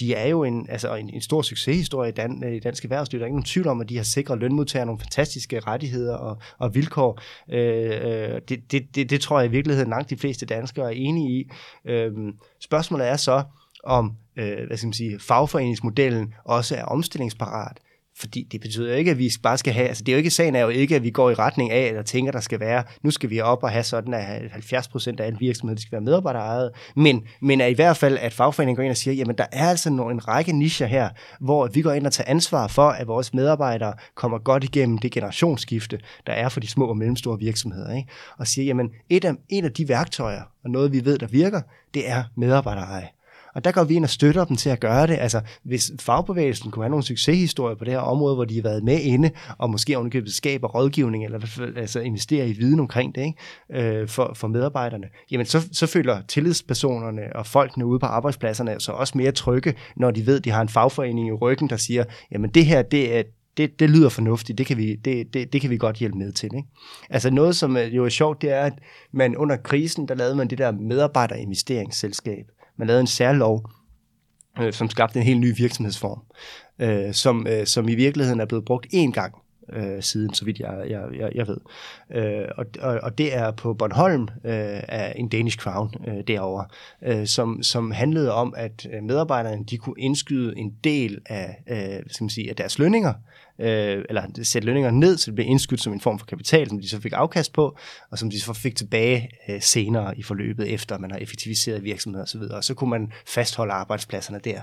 de er jo en, altså, en, en stor succeshistorie i, dan, i dansk erhvervsliv. Der er ingen tvivl om, at de har sikret lønmodtagere nogle fantastiske rettigheder og, og vilkår. Øh, øh, det, det, det, det tror jeg i virkeligheden langt de fleste danskere er enige i. Øh, spørgsmålet er så, om øh, hvad skal man sige, fagforeningsmodellen også er omstillingsparat. Fordi det betyder jo ikke, at vi bare skal have, altså det er jo ikke, sagen er jo ikke, at vi går i retning af, eller tænker, der skal være, nu skal vi op og have sådan, at 70 procent af alle virksomheder, skal være medarbejderejet, men, men er i hvert fald, at fagforeningen går ind og siger, jamen der er altså nogle, en række nischer her, hvor vi går ind og tager ansvar for, at vores medarbejdere kommer godt igennem det generationsskifte, der er for de små og mellemstore virksomheder, ikke? og siger, jamen et af, en af de værktøjer, og noget vi ved, der virker, det er medarbejdereje. Og der går vi ind og støtter dem til at gøre det. Altså, hvis fagbevægelsen kunne have nogle succeshistorier på det her område, hvor de har været med inde, og måske ovenikøbet skaber rådgivning, eller altså investere i viden omkring det, ikke? Øh, for, for medarbejderne, jamen så, så føler tillidspersonerne og folkene ude på arbejdspladserne så også mere trygge, når de ved, at de har en fagforening i ryggen, der siger, jamen det her, det er, det, det lyder fornuftigt, det kan, vi, det, det, det kan vi godt hjælpe med til. Ikke? Altså noget, som jo er sjovt, det er, at man under krisen, der lavede man det der medarbejderinvesteringsselskab, man lavede en særlov, øh, som skabte en helt ny virksomhedsform, øh, som, øh, som i virkeligheden er blevet brugt én gang øh, siden, så vidt jeg, jeg, jeg, jeg ved. Øh, og, og, og det er på Bornholm øh, af en Danish Crown øh, derovre, øh, som, som handlede om, at øh, medarbejderne de kunne indskyde en del af, øh, skal man sige, af deres lønninger, øh, eller sætte lønninger ned, så det blev indskudt som en form for kapital, som de så fik afkast på, og som de så fik tilbage øh, senere i forløbet, efter man har effektiviseret virksomheder osv., og så kunne man fastholde arbejdspladserne der.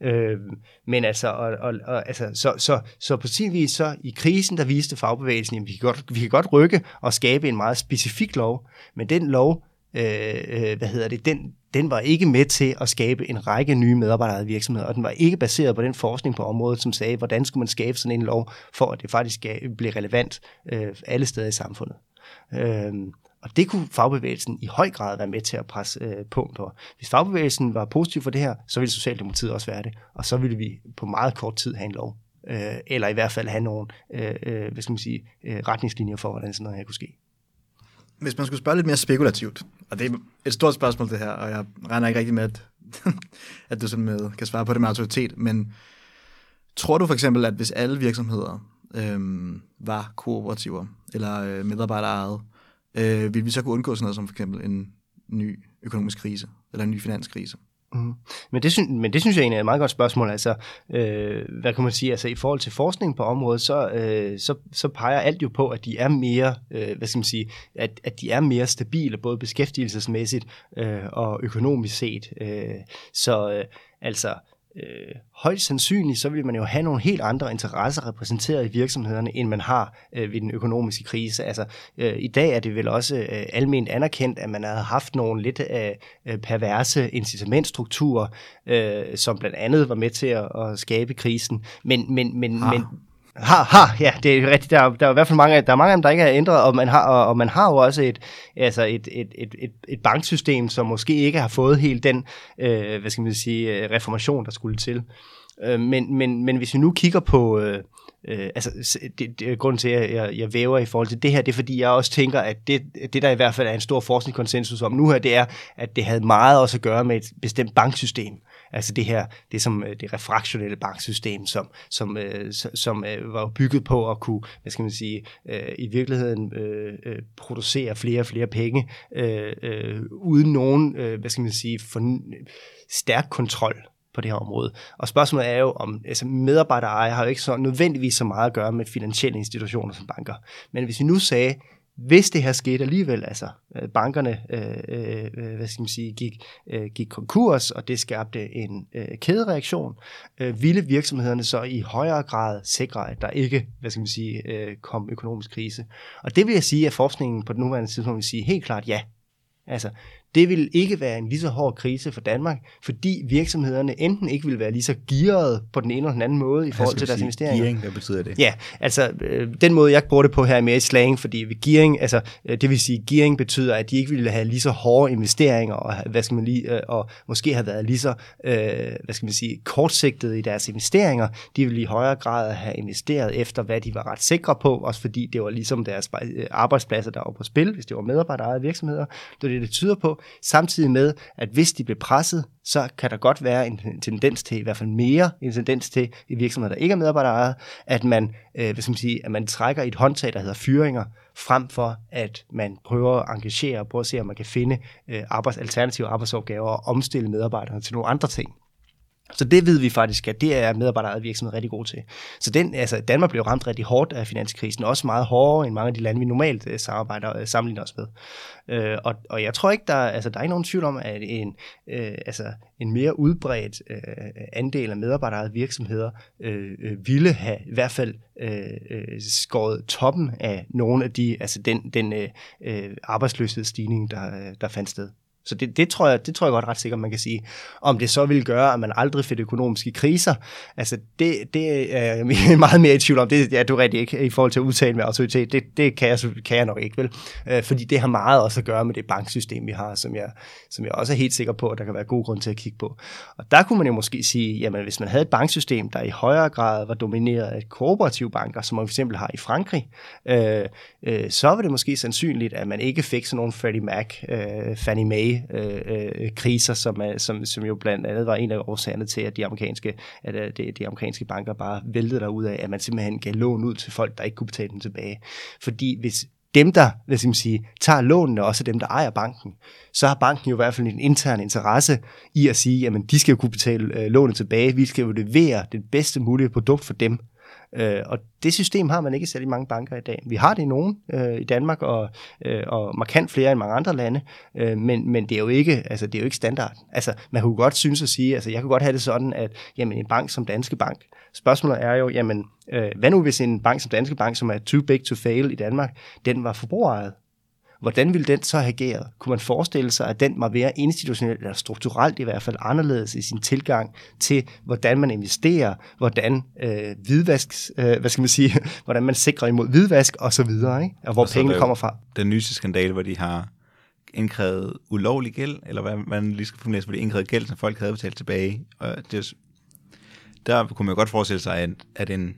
Øh, men altså, og, og, og, altså så, så, så på sin vis, så i krisen, der viste fagbevægelsen, at vi kan, godt, vi kan godt rykke og skabe en meget specifik lov, men den lov, Øh, øh, hvad hedder det, den, den var ikke med til at skabe en række nye medarbejderede virksomheder, og den var ikke baseret på den forskning på området, som sagde, hvordan skulle man skabe sådan en lov, for at det faktisk øh, blev relevant øh, alle steder i samfundet. Øh, og det kunne fagbevægelsen i høj grad være med til at presse øh, på på. Hvis fagbevægelsen var positiv for det her, så ville Socialdemokratiet også være det, og så ville vi på meget kort tid have en lov. Øh, eller i hvert fald have nogle øh, øh hvad skal man sige, øh, retningslinjer for, hvordan sådan noget her kunne ske. Hvis man skulle spørge lidt mere spekulativt, og det er et stort spørgsmål det her, og jeg regner ikke rigtig med, at, at du sådan med kan svare på det med autoritet, men tror du for eksempel, at hvis alle virksomheder øhm, var kooperativer eller øh, medarbejderejede, øh, ville vi så kunne undgå sådan noget som for eksempel en ny økonomisk krise eller en ny finanskrise? Mm. Men, det synes, men det synes jeg egentlig er et meget godt spørgsmål. Altså, øh, hvad kan man sige? Altså, i forhold til forskning på området, så, øh, så, så peger alt jo på, at de er mere, øh, hvad skal man sige, at, at de er mere stabile, både beskæftigelsesmæssigt øh, og økonomisk set. Øh, så øh, altså, øh, højst sandsynligt, så vil man jo have nogle helt andre interesser repræsenteret i virksomhederne, end man har øh, ved den økonomiske krise. Altså, øh, I dag er det vel også øh, almindeligt anerkendt, at man har haft nogle lidt øh, perverse incitamentstrukturer, øh, som blandt andet var med til at, at skabe krisen. Men, men, men, men, har, har, ja, det er rigtigt. Der, der er i hvert fald mange, der er mange af dem, der ikke er ændret, og man har, og, og man har jo også et, altså et, et, et, et, et banksystem, som måske ikke har fået helt den, øh, hvad skal man sige, øh, reformation, der skulle til. Øh, men, men, men hvis vi nu kigger på, øh, øh, altså det, det, grunden til, at jeg, jeg væver i forhold til det her, det er fordi, jeg også tænker, at det, det der i hvert fald er en stor forskningskonsensus om nu her, det er, at det havde meget også at gøre med et bestemt banksystem. Altså det her, det som øh, det refraktionelle banksystem, som, som, øh, som øh, var bygget på at kunne, hvad skal man sige, øh, i virkeligheden øh, producere flere og flere penge, uden nogen, hvad skal man sige, for stærk kontrol på det her område. Og spørgsmålet er jo, om altså medarbejdereje har jo ikke så nødvendigvis så meget at gøre med finansielle institutioner som banker. Men hvis vi nu sagde, hvis det her skete alligevel, altså øh, bankerne øh, øh, øh, hvad skal man sige, gik, øh, gik konkurs, og det skabte en øh, kædereaktion, øh, ville virksomhederne så i højere grad sikre, at der ikke hvad skal man sige, øh, kom økonomisk krise. Og det vil jeg sige, at forskningen på den nuværende tidspunkt vil sige helt klart ja. Altså, det vil ikke være en lige så hård krise for Danmark, fordi virksomhederne enten ikke vil være lige så gearet på den ene eller den anden måde i forhold til deres investeringer. Gearing, hvad betyder det? Ja, altså øh, den måde, jeg bruger det på her er mere i slang, fordi ved gearing, altså øh, det vil sige, gearing betyder, at de ikke ville have lige så hårde investeringer, og, hvad skal man lige, øh, og måske have været lige så, øh, hvad skal man sige, kortsigtede i deres investeringer. De ville i højere grad have investeret efter, hvad de var ret sikre på, også fordi det var ligesom deres arbejdspladser, der var på spil, hvis det var medarbejderejede virksomheder. Det er det, det tyder på samtidig med, at hvis de bliver presset, så kan der godt være en tendens til, i hvert fald mere en tendens til i virksomheder, der ikke er medarbejderejet, at man, øh, hvad skal man, sige, at man trækker et håndtag, der hedder fyringer, frem for at man prøver at engagere og prøver at se, om man kan finde øh, arbejds, alternative arbejdsopgaver og omstille medarbejderne til nogle andre ting. Så det ved vi faktisk, at det er medarbejderejede virksomhed rigtig gode til. Så den, altså Danmark blev ramt rigtig hårdt af finanskrisen, også meget hårdere end mange af de lande, vi normalt øh, samarbejder uh, sammenligner os med. Uh, og, og jeg tror ikke, der, altså, der er ikke nogen tvivl om, at en, øh, altså, en mere udbredt øh, andel af medarbejderejede virksomheder uh, ville have i hvert fald uh, skåret toppen af nogle af de, altså den, den øh, arbejdsløshedsstigning, der, der fandt sted. Så det, det, tror jeg, det tror jeg godt ret sikkert, man kan sige. Om det så vil gøre, at man aldrig fik økonomiske kriser, altså det, det er jeg meget mere i tvivl om. Det er ja, du rigtig ikke i forhold til at udtale med autoritet. Det, det kan, jeg, kan jeg nok ikke, vel? Øh, fordi det har meget også at gøre med det banksystem, vi har, som jeg, som jeg også er helt sikker på, at der kan være god grund til at kigge på. Og der kunne man jo måske sige, jamen hvis man havde et banksystem, der i højere grad var domineret af kooperative banker, som man for eksempel har i Frankrig, øh, øh, så var det måske sandsynligt, at man ikke fik sådan nogle Freddie Mac, øh, Fannie Mae tilbage-kriser, øh, som, er, som, som jo blandt andet var en af årsagerne til, at de amerikanske, at øh, de, de amerikanske banker bare væltede derud af, at man simpelthen gav lån ud til folk, der ikke kunne betale dem tilbage. Fordi hvis dem, der hvad skal man sige, tager lånene, også dem, der ejer banken, så har banken jo i hvert fald en intern interesse i at sige, at de skal jo kunne betale øh, lånet tilbage, vi skal jo levere det bedste mulige produkt for dem. Øh, og det system har man ikke særlig mange banker i dag. Vi har det i nogen øh, i Danmark, og, øh, og markant flere end mange andre lande, øh, men, men det er jo ikke, altså, det er jo ikke standard. Altså, man kunne godt synes at sige, altså, jeg kunne godt have det sådan, at jamen, en bank som Danske Bank, spørgsmålet er jo, jamen, øh, hvad nu hvis en bank som Danske Bank, som er too big to fail i Danmark, den var forbrugerejet? Hvordan ville den så have ageret? Kunne man forestille sig, at den var mere institutionelt eller strukturelt i hvert fald anderledes i sin tilgang til, hvordan man investerer, hvordan øh, hvidvask, øh, hvad skal man sige, hvordan man sikrer imod hvidvask og så videre, ikke? og hvor og pengene kommer fra? Den nyeste skandale, hvor de har indkrævet ulovlig gæld, eller hvad man lige skal formulere, hvor de indkrævet gæld, som folk havde betalt tilbage. Og det, der kunne man jo godt forestille sig, at, at en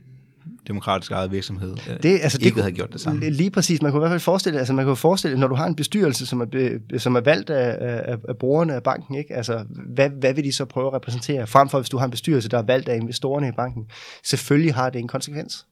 demokratisk eget virksomhed øh, det, altså, ikke det, havde gjort det samme. Lige præcis. Man kunne i hvert fald forestille, altså man kunne forestille, når du har en bestyrelse, som er, som er valgt af, af, af brugerne af banken, ikke? Altså, hvad, hvad vil de så prøve at repræsentere? Frem for, hvis du har en bestyrelse, der er valgt af investorerne i banken. Selvfølgelig har det en konsekvens.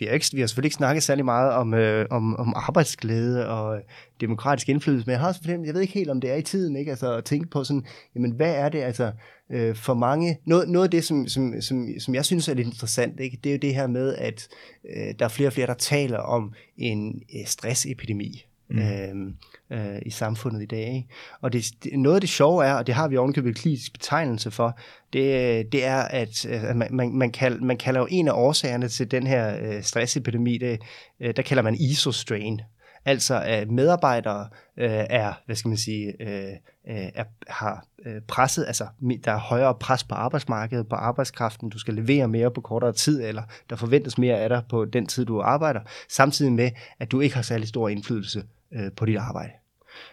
Vi har, ikke, vi har selvfølgelig ikke snakket særlig meget om, øh, om, om arbejdsglæde og demokratisk indflydelse, men jeg har også fornemt, jeg ved ikke helt, om det er i tiden, ikke? Altså at tænke på sådan, jamen hvad er det altså øh, for mange, noget, noget af det, som, som, som, som jeg synes er lidt interessant, ikke? det er jo det her med, at øh, der er flere og flere, der taler om en øh, stressepidemi mm. øh, øh, i samfundet i dag. Ikke? Og det, det, noget af det sjove er, og det har vi ovenkøbet klinisk betegnelse for, det, øh, det er, at, øh, at man, man, man, kald, man kalder jo en af årsagerne til den her øh, stressepidemi, det, øh, der kalder man isostrain. Altså at medarbejdere øh, er, hvad skal man sige, øh, øh er, har presset, altså der er højere pres på arbejdsmarkedet, på arbejdskraften, du skal levere mere på kortere tid, eller der forventes mere af dig på den tid, du arbejder, samtidig med, at du ikke har særlig stor indflydelse øh, på dit arbejde.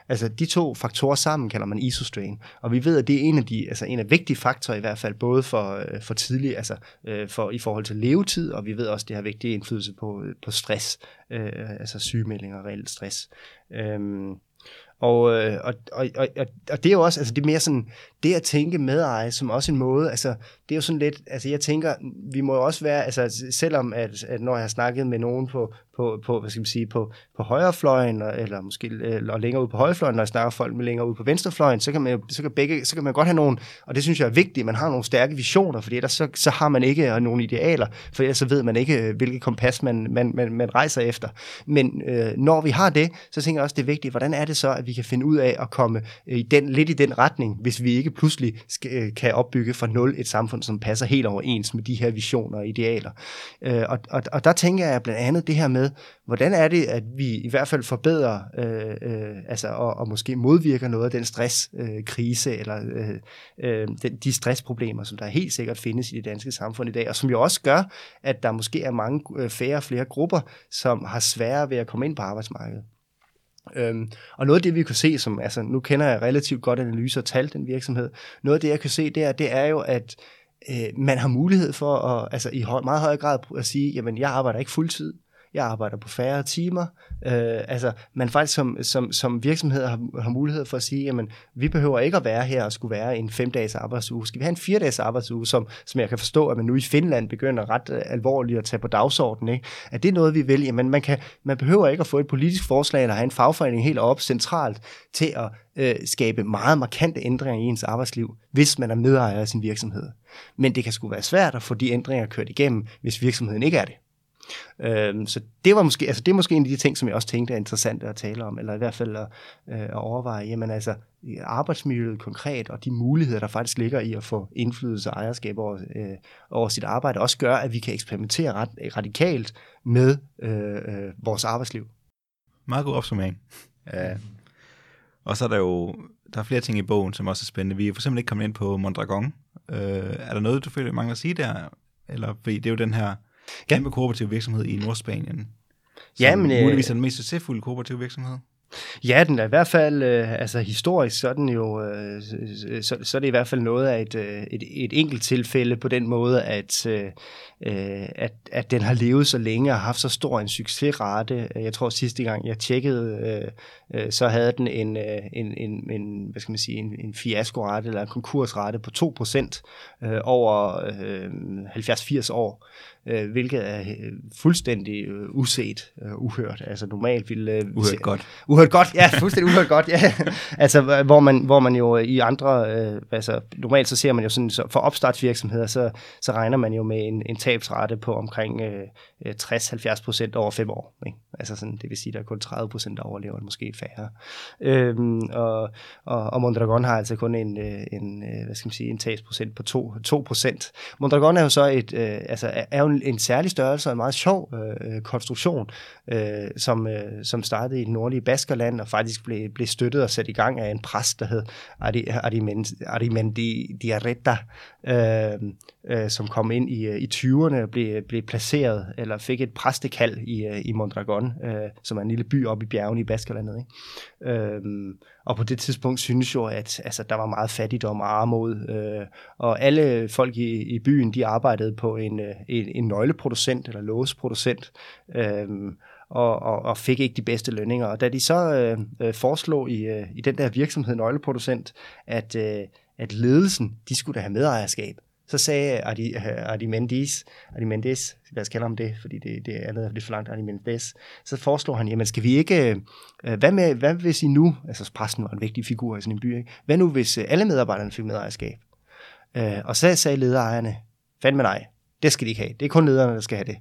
Altså de to faktorer sammen kalder man isostrain, og vi ved, at det er en af de, altså en af vigtige faktorer i hvert fald, både for, øh, for tidlig, altså øh, for, i forhold til levetid, og vi ved også, at det har vigtig indflydelse på, øh, på stress, øh, altså sygemeldinger og reelt stress. Øhm, øh, og, og, og, og, og det er jo også, altså det er mere sådan, det at tænke medeje som også en måde, altså det er jo sådan lidt, altså jeg tænker, vi må jo også være, altså selvom at, at når jeg har snakket med nogen på, på, på hvad skal man sige, på, på højrefløjen, eller måske øh, eller længere ud på højrefløjen, når jeg snakker folk med længere ud på venstrefløjen, så kan man så kan begge, så kan man godt have nogen, og det synes jeg er vigtigt, man har nogle stærke visioner, fordi ellers så, så har man ikke øh, nogen idealer, for ellers så ved man ikke, øh, hvilket kompas man, man, man, man rejser efter. Men øh, når vi har det, så tænker jeg også, det er vigtigt, hvordan er det så, at vi kan finde ud af at komme i den, lidt i den retning, hvis vi ikke pludselig skal, kan opbygge fra nul et samfund, som passer helt overens med de her visioner og idealer. Øh, og, og, og der tænker jeg blandt andet det her med, hvordan er det, at vi i hvert fald forbedrer øh, øh, altså, og, og måske modvirker noget af den stresskrise øh, eller øh, øh, den, de stressproblemer, som der helt sikkert findes i det danske samfund i dag, og som jo også gør, at der måske er mange øh, færre og flere grupper, som har sværere ved at komme ind på arbejdsmarkedet. Øhm, og noget af det, vi kan se, som altså, nu kender jeg relativt godt analyser og tal, den virksomhed, noget af det, jeg kan se, det er, det er jo, at øh, man har mulighed for at, altså i høj, meget højere grad at sige, jamen jeg arbejder ikke fuldtid, jeg arbejder på færre timer. Øh, altså, man faktisk som, som, som virksomhed har, har mulighed for at sige, jamen, vi behøver ikke at være her og skulle være en fem-dages arbejdsuge. Skal vi have en fire-dages arbejdsuge, som, som jeg kan forstå, at man nu i Finland begynder ret øh, alvorligt at tage på dagsordenen. Ikke? Er det noget, vi vil? Jamen, man, kan, man behøver ikke at få et politisk forslag eller have en fagforening helt op centralt til at øh, skabe meget markante ændringer i ens arbejdsliv, hvis man er medejer af sin virksomhed. Men det kan sgu være svært at få de ændringer kørt igennem, hvis virksomheden ikke er det. Øhm, så det var måske, altså det er måske en af de ting, som jeg også tænkte er interessant at tale om, eller i hvert fald at, øh, at overveje, jamen altså arbejdsmiljøet konkret, og de muligheder, der faktisk ligger i at få indflydelse og ejerskab over, øh, over sit arbejde, også gør, at vi kan eksperimentere ret, radikalt med øh, øh, vores arbejdsliv. Meget god opsummering. Ja. Og så er der jo der er flere ting i bogen, som også er spændende. Vi er for eksempel ikke kommet ind på Mondragon. Øh, er der noget, du føler, mangler at sige der? Eller, fordi det er jo den her ja. kæmpe kooperativ virksomhed i Nordspanien. Ja, men... Muligvis er den mest succesfulde kooperative virksomhed. Ja, den er i hvert fald, øh, altså historisk, så er den jo, øh, så, så er det i hvert fald noget af et, øh, et, et enkelt tilfælde på den måde, at, øh, at, at den har levet så længe og haft så stor en succesrate. Jeg tror sidste gang jeg tjekkede, øh, så havde den en, en, en, en hvad skal man sige, en, en fiaskorate eller en konkursrate på 2% øh, over øh, 70-80 år øh, hvilket er øh, fuldstændig øh, uset, øh, uhørt. Altså normalt ville... Øh, uhørt godt. Uhørt godt, ja, fuldstændig uhørt godt, ja. altså hvor man, hvor man jo i andre, øh, altså normalt så ser man jo sådan, så for opstartsvirksomheder, så, så regner man jo med en, en tabsrate på omkring øh, 60-70 procent over fem år. Ikke? Altså sådan, det vil sige, der er kun 30 procent, der overlever, måske færre. Øhm, og, og, og Mondragon har altså kun en, øh, en, øh, hvad skal man sige, en tabsprocent på 2, 2 procent. Mondragon er jo så et, øh, altså er jo en, en særlig størrelse og en meget sjov øh, konstruktion, øh, som, øh, som startede i det nordlige Baskerland og faktisk blev, blev støttet og sat i gang af en præst, der hed Arimendi Diarreta, øh, øh, som kom ind i, øh, i 20'erne og blev, blev placeret, eller fik et præstekald i, øh, i Mondragon, øh, som er en lille by oppe i bjergene i Baskerlandet. Ikke? Øh, og på det tidspunkt synes jo, at altså, der var meget fattigdom og armod, øh, og alle folk i, i byen, de arbejdede på en, øh, en, en, en nøgleproducent eller låseproducent, øh, og, og, og fik ikke de bedste lønninger. Og da de så øh, øh, foreslog i, øh, i den der virksomhed, nøgleproducent, at, øh, at ledelsen, de skulle da have medejerskab, så sagde Adi, øh, Adi Mendes, Adi Mendes, lad os kalde ham det, fordi det, det er andet lidt for langt, Adi Mendes, så foreslår han, jamen skal vi ikke, øh, hvad, med, hvad hvis I nu, altså præsten var en vigtig figur i sådan en by, ikke? hvad nu hvis øh, alle medarbejderne fik medejerskab? Og så sagde lederejerne, fandme nej, det skal de ikke have, det er kun lederne, der skal have det.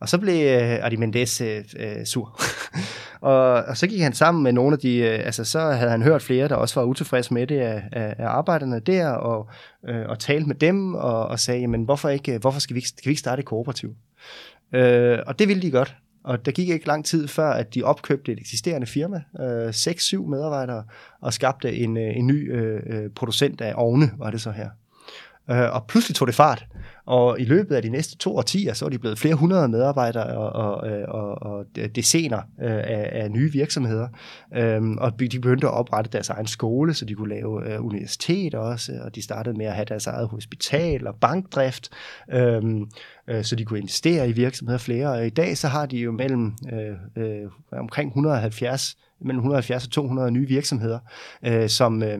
Og så blev øh, Arimendes øh, øh, sur. og, og så gik han sammen med nogle af de, øh, altså så havde han hørt flere, der også var utilfredse med det af, af, af arbejderne der, og, øh, og talte med dem, og, og sagde, jamen hvorfor, ikke, øh, hvorfor skal, vi ikke, skal vi ikke starte et kooperativ? Øh, og det ville de godt. Og der gik ikke lang tid før, at de opkøbte et eksisterende firma, øh, 6-7 medarbejdere, og skabte en, øh, en ny øh, øh, producent af ovne, var det så her. Øh, og pludselig tog det fart. Og i løbet af de næste to årtier, så er de blevet flere hundrede medarbejdere og, og, og, og decener øh, af, af nye virksomheder. Øhm, og de begyndte at oprette deres egen skole, så de kunne lave øh, universitet også, og de startede med at have deres eget hospital og bankdrift, øhm, øh, så de kunne investere i virksomheder flere. Og i dag så har de jo mellem øh, omkring 170 mellem 170 og 200 nye virksomheder, øh, som, øh,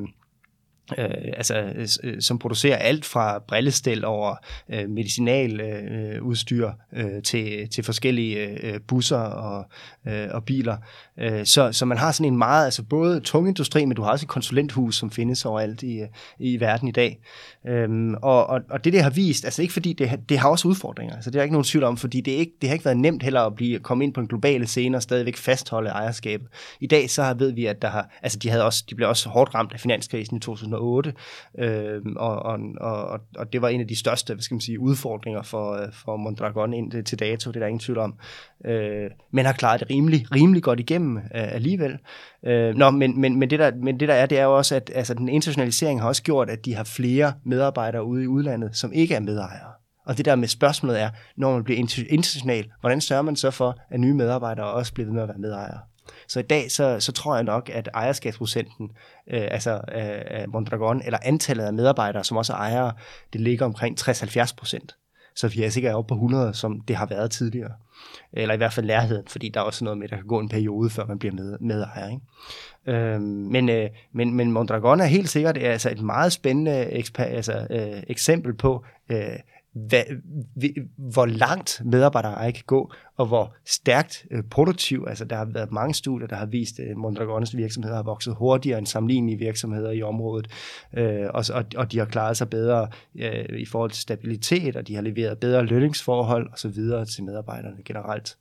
øh, altså, øh, som producerer alt fra brillestel over øh, medicinal øh, øh udstyr øh, til, til forskellige øh, øh, busser og, øh, og biler. Øh, så, så man har sådan en meget, altså både tung industri, men du har også et konsulenthus, som findes overalt i, i verden i dag. Øhm, og, og, og det, det har vist, altså ikke fordi det, det har også udfordringer, altså det er ikke nogen tvivl om, fordi det, er ikke, det har ikke været nemt heller at blive, komme ind på en globale scene og stadigvæk fastholde ejerskabet. I dag så ved vi, at der har, altså de, havde også, de blev også hårdt ramt af finanskrisen i 2008, øhm, og, og, og, og det var en af de største, hvad skal man sige, udfordringer for, øh, for Mondragon ind til dato, det er der ingen tvivl om. Øh, men har klaret det rimelig, rimelig godt igennem øh, alligevel. Øh, nå, men, men, men, det der, men det der er, det er jo også, at altså, den internationalisering har også gjort, at de har flere medarbejdere ude i udlandet, som ikke er medejere. Og det der med spørgsmålet er, når man bliver international, hvordan sørger man så for, at nye medarbejdere også bliver ved med at være medejere? Så i dag, så, så tror jeg nok, at ejerskabsprocenten, øh, altså øh, Mondragon, eller antallet af medarbejdere, som også er ejere, det ligger omkring 60-70 procent. Så vi er sikkert oppe på 100, som det har været tidligere. Eller i hvert fald nærheden, fordi der er også noget med, at der kan gå en periode, før man bliver med, medejer. Ikke? Øhm, men, øh, men, men Mondragon er helt sikkert altså et meget spændende eksper, altså, øh, eksempel på, øh, hvad, hvor langt medarbejdere kan gå, og hvor stærkt øh, produktiv, altså der har været mange studier, der har vist, øh, at Mondragones virksomheder har vokset hurtigere end sammenlignelige virksomheder i området, øh, og, og, og de har klaret sig bedre øh, i forhold til stabilitet, og de har leveret bedre lønningsforhold osv. til medarbejderne generelt.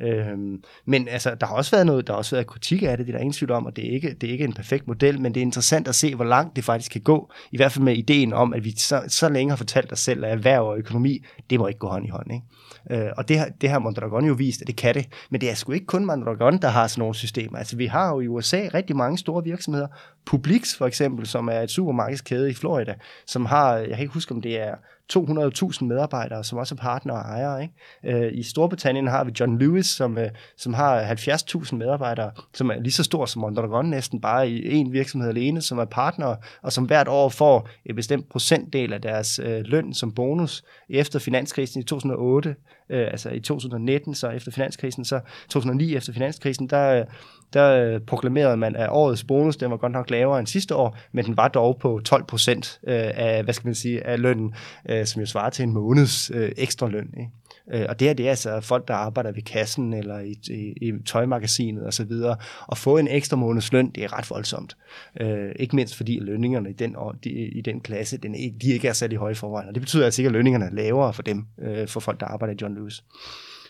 Øhm, men altså, der har også været noget, der har også været kritik af det, det er der ingen tvivl om, og det er, ikke, det er ikke en perfekt model, men det er interessant at se, hvor langt det faktisk kan gå, i hvert fald med ideen om, at vi så, så længe har fortalt os selv, at erhverv og økonomi, det må ikke gå hånd i hånd. Ikke? Øh, og det, har, det har Mondragon jo vist, at det kan det, men det er sgu ikke kun Mondragon, der har sådan nogle systemer. Altså, vi har jo i USA rigtig mange store virksomheder, Publix for eksempel, som er et supermarkedskæde i Florida, som har, jeg kan ikke huske, om det er 200.000 medarbejdere, som også er partner og ejere. Ikke? Øh, I Storbritannien har vi John Lewis, som, øh, som har 70.000 medarbejdere, som er lige så stor som Mondragon næsten, bare i en virksomhed alene, som er partner, og som hvert år får et bestemt procentdel af deres øh, løn som bonus. Efter finanskrisen i 2008, øh, altså i 2019, så efter finanskrisen, så 2009 efter finanskrisen, der, øh, der øh, proklamerede man, at årets bonus, den var godt nok lavere end sidste år, men den var dog på 12 procent øh, af, hvad skal man sige, af lønnen, øh, som jo svarer til en måneds øh, ekstra løn. Ikke? Øh, og det her, det er altså folk, der arbejder ved kassen eller i, i, i tøjmagasinet osv. Og få en ekstra måneds løn, det er ret voldsomt. Øh, ikke mindst fordi lønningerne i den, de, i den klasse, den ikke, de ikke er sat i høje forvejen. Og det betyder altså ikke, at lønningerne er lavere for dem, øh, for folk, der arbejder i John Lewis.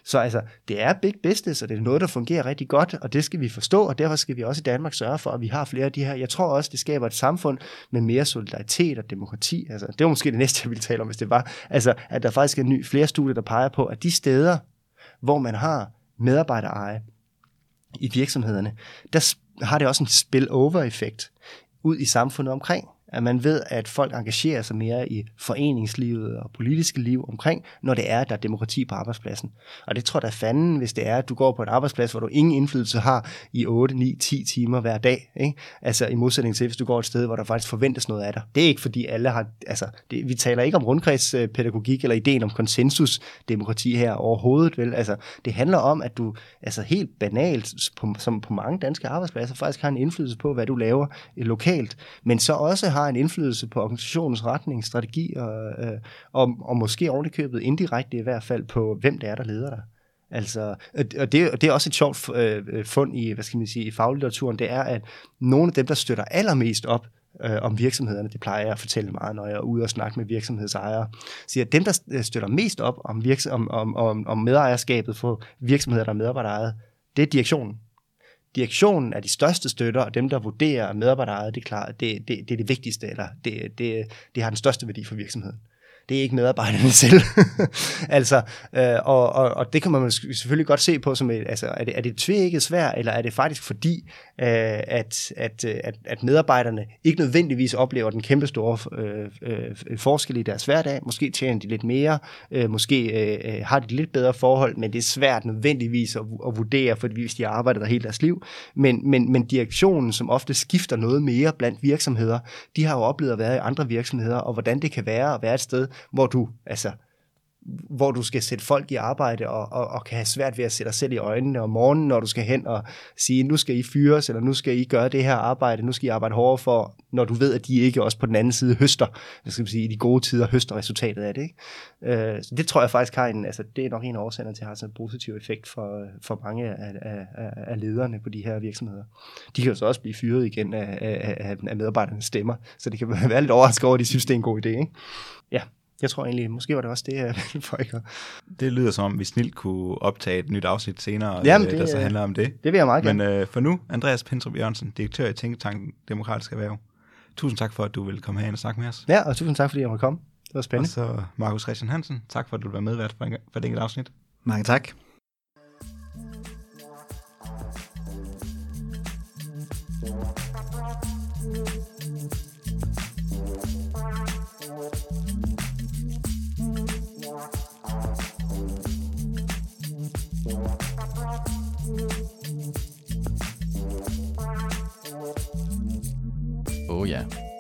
Så altså, det er big business, og det er noget, der fungerer rigtig godt, og det skal vi forstå, og derfor skal vi også i Danmark sørge for, at vi har flere af de her. Jeg tror også, det skaber et samfund med mere solidaritet og demokrati. Altså, det var måske det næste, jeg ville tale om, hvis det var. Altså, at der faktisk er ny, flere studier, der peger på, at de steder, hvor man har medarbejdereje i virksomhederne, der har det også en spillover-effekt ud i samfundet omkring at man ved, at folk engagerer sig mere i foreningslivet og politiske liv omkring, når det er, at der er demokrati på arbejdspladsen. Og det tror jeg da fanden, hvis det er, at du går på en arbejdsplads, hvor du ingen indflydelse har i 8, 9, 10 timer hver dag. Ikke? Altså i modsætning til, hvis du går et sted, hvor der faktisk forventes noget af dig. Det er ikke fordi alle har, altså det, vi taler ikke om rundkredspædagogik eller ideen om konsensusdemokrati her overhovedet, vel? Altså det handler om, at du altså helt banalt, på, som på mange danske arbejdspladser, faktisk har en indflydelse på, hvad du laver lokalt, men så også har en indflydelse på organisationens retning, strategi og, øh, og, og måske ovenikøbet indirekte i hvert fald på, hvem det er, der leder dig. Altså, og det, og det er også et sjovt øh, øh, fund i, hvad skal man sige, i faglitteraturen, det er, at nogle af dem, der støtter allermest op øh, om virksomhederne, det plejer jeg at fortælle meget, når jeg er ude og snakke med virksomhedsejere, siger, at dem, der øh, støtter mest op om, virks- om, om, om, om medejerskabet for virksomheder, der er medarbejderejet, det er direktionen direktionen er de største støtter, og dem, der vurderer medarbejderejet, det er klart, det, det, det er det vigtigste, eller det, det, det har den største værdi for virksomheden det er ikke medarbejderne selv. altså, øh, og, og, og det kan man selvfølgelig godt se på som et, altså, er det, er det tvækket svært, eller er det faktisk fordi, Øh, at, at, øh, at, at medarbejderne ikke nødvendigvis oplever den kæmpe store øh, øh, forskel i deres hverdag. Måske tjener de lidt mere, øh, måske øh, øh har de lidt bedre forhold, men det er svært nødvendigvis at, at vurdere, fordi hvis de har arbejdet der hele deres liv. Men, men, men direktionen, som ofte skifter noget mere blandt virksomheder, de har jo oplevet at være i andre virksomheder, og hvordan det kan være at være et sted, hvor du altså hvor du skal sætte folk i arbejde og, og, og kan have svært ved at sætte dig selv i øjnene om morgenen, når du skal hen og sige, nu skal I fyres, eller nu skal I gøre det her arbejde, nu skal I arbejde hårdere for, når du ved, at de ikke også på den anden side høster, hvad skal man sige, i de gode tider høster resultatet af det. Ikke? Øh, så det tror jeg faktisk har en, altså det er nok en af årsagerne til at have sådan en positiv effekt for, for mange af, af, af, lederne på de her virksomheder. De kan jo så også blive fyret igen af, af, af medarbejdernes stemmer, så det kan være lidt overrasket over, at de synes, det er en god idé. Ikke? Ja, jeg tror egentlig, måske var det også det, jeg ikke Det lyder som om, vi snilt kunne optage et nyt afsnit senere, Jamen, det, der så handler om det. Det vil jeg meget gerne. Men øh, for nu, Andreas Pintrup Jørgensen, direktør i Tænketanken Demokratisk Erhverv. Tusind tak for, at du vil komme herind og snakke med os. Ja, og tusind tak, fordi jeg måtte komme. Det var spændende. Og så Markus Christian Hansen, tak for, at du var medvært for, for det enkelte afsnit. Mange tak.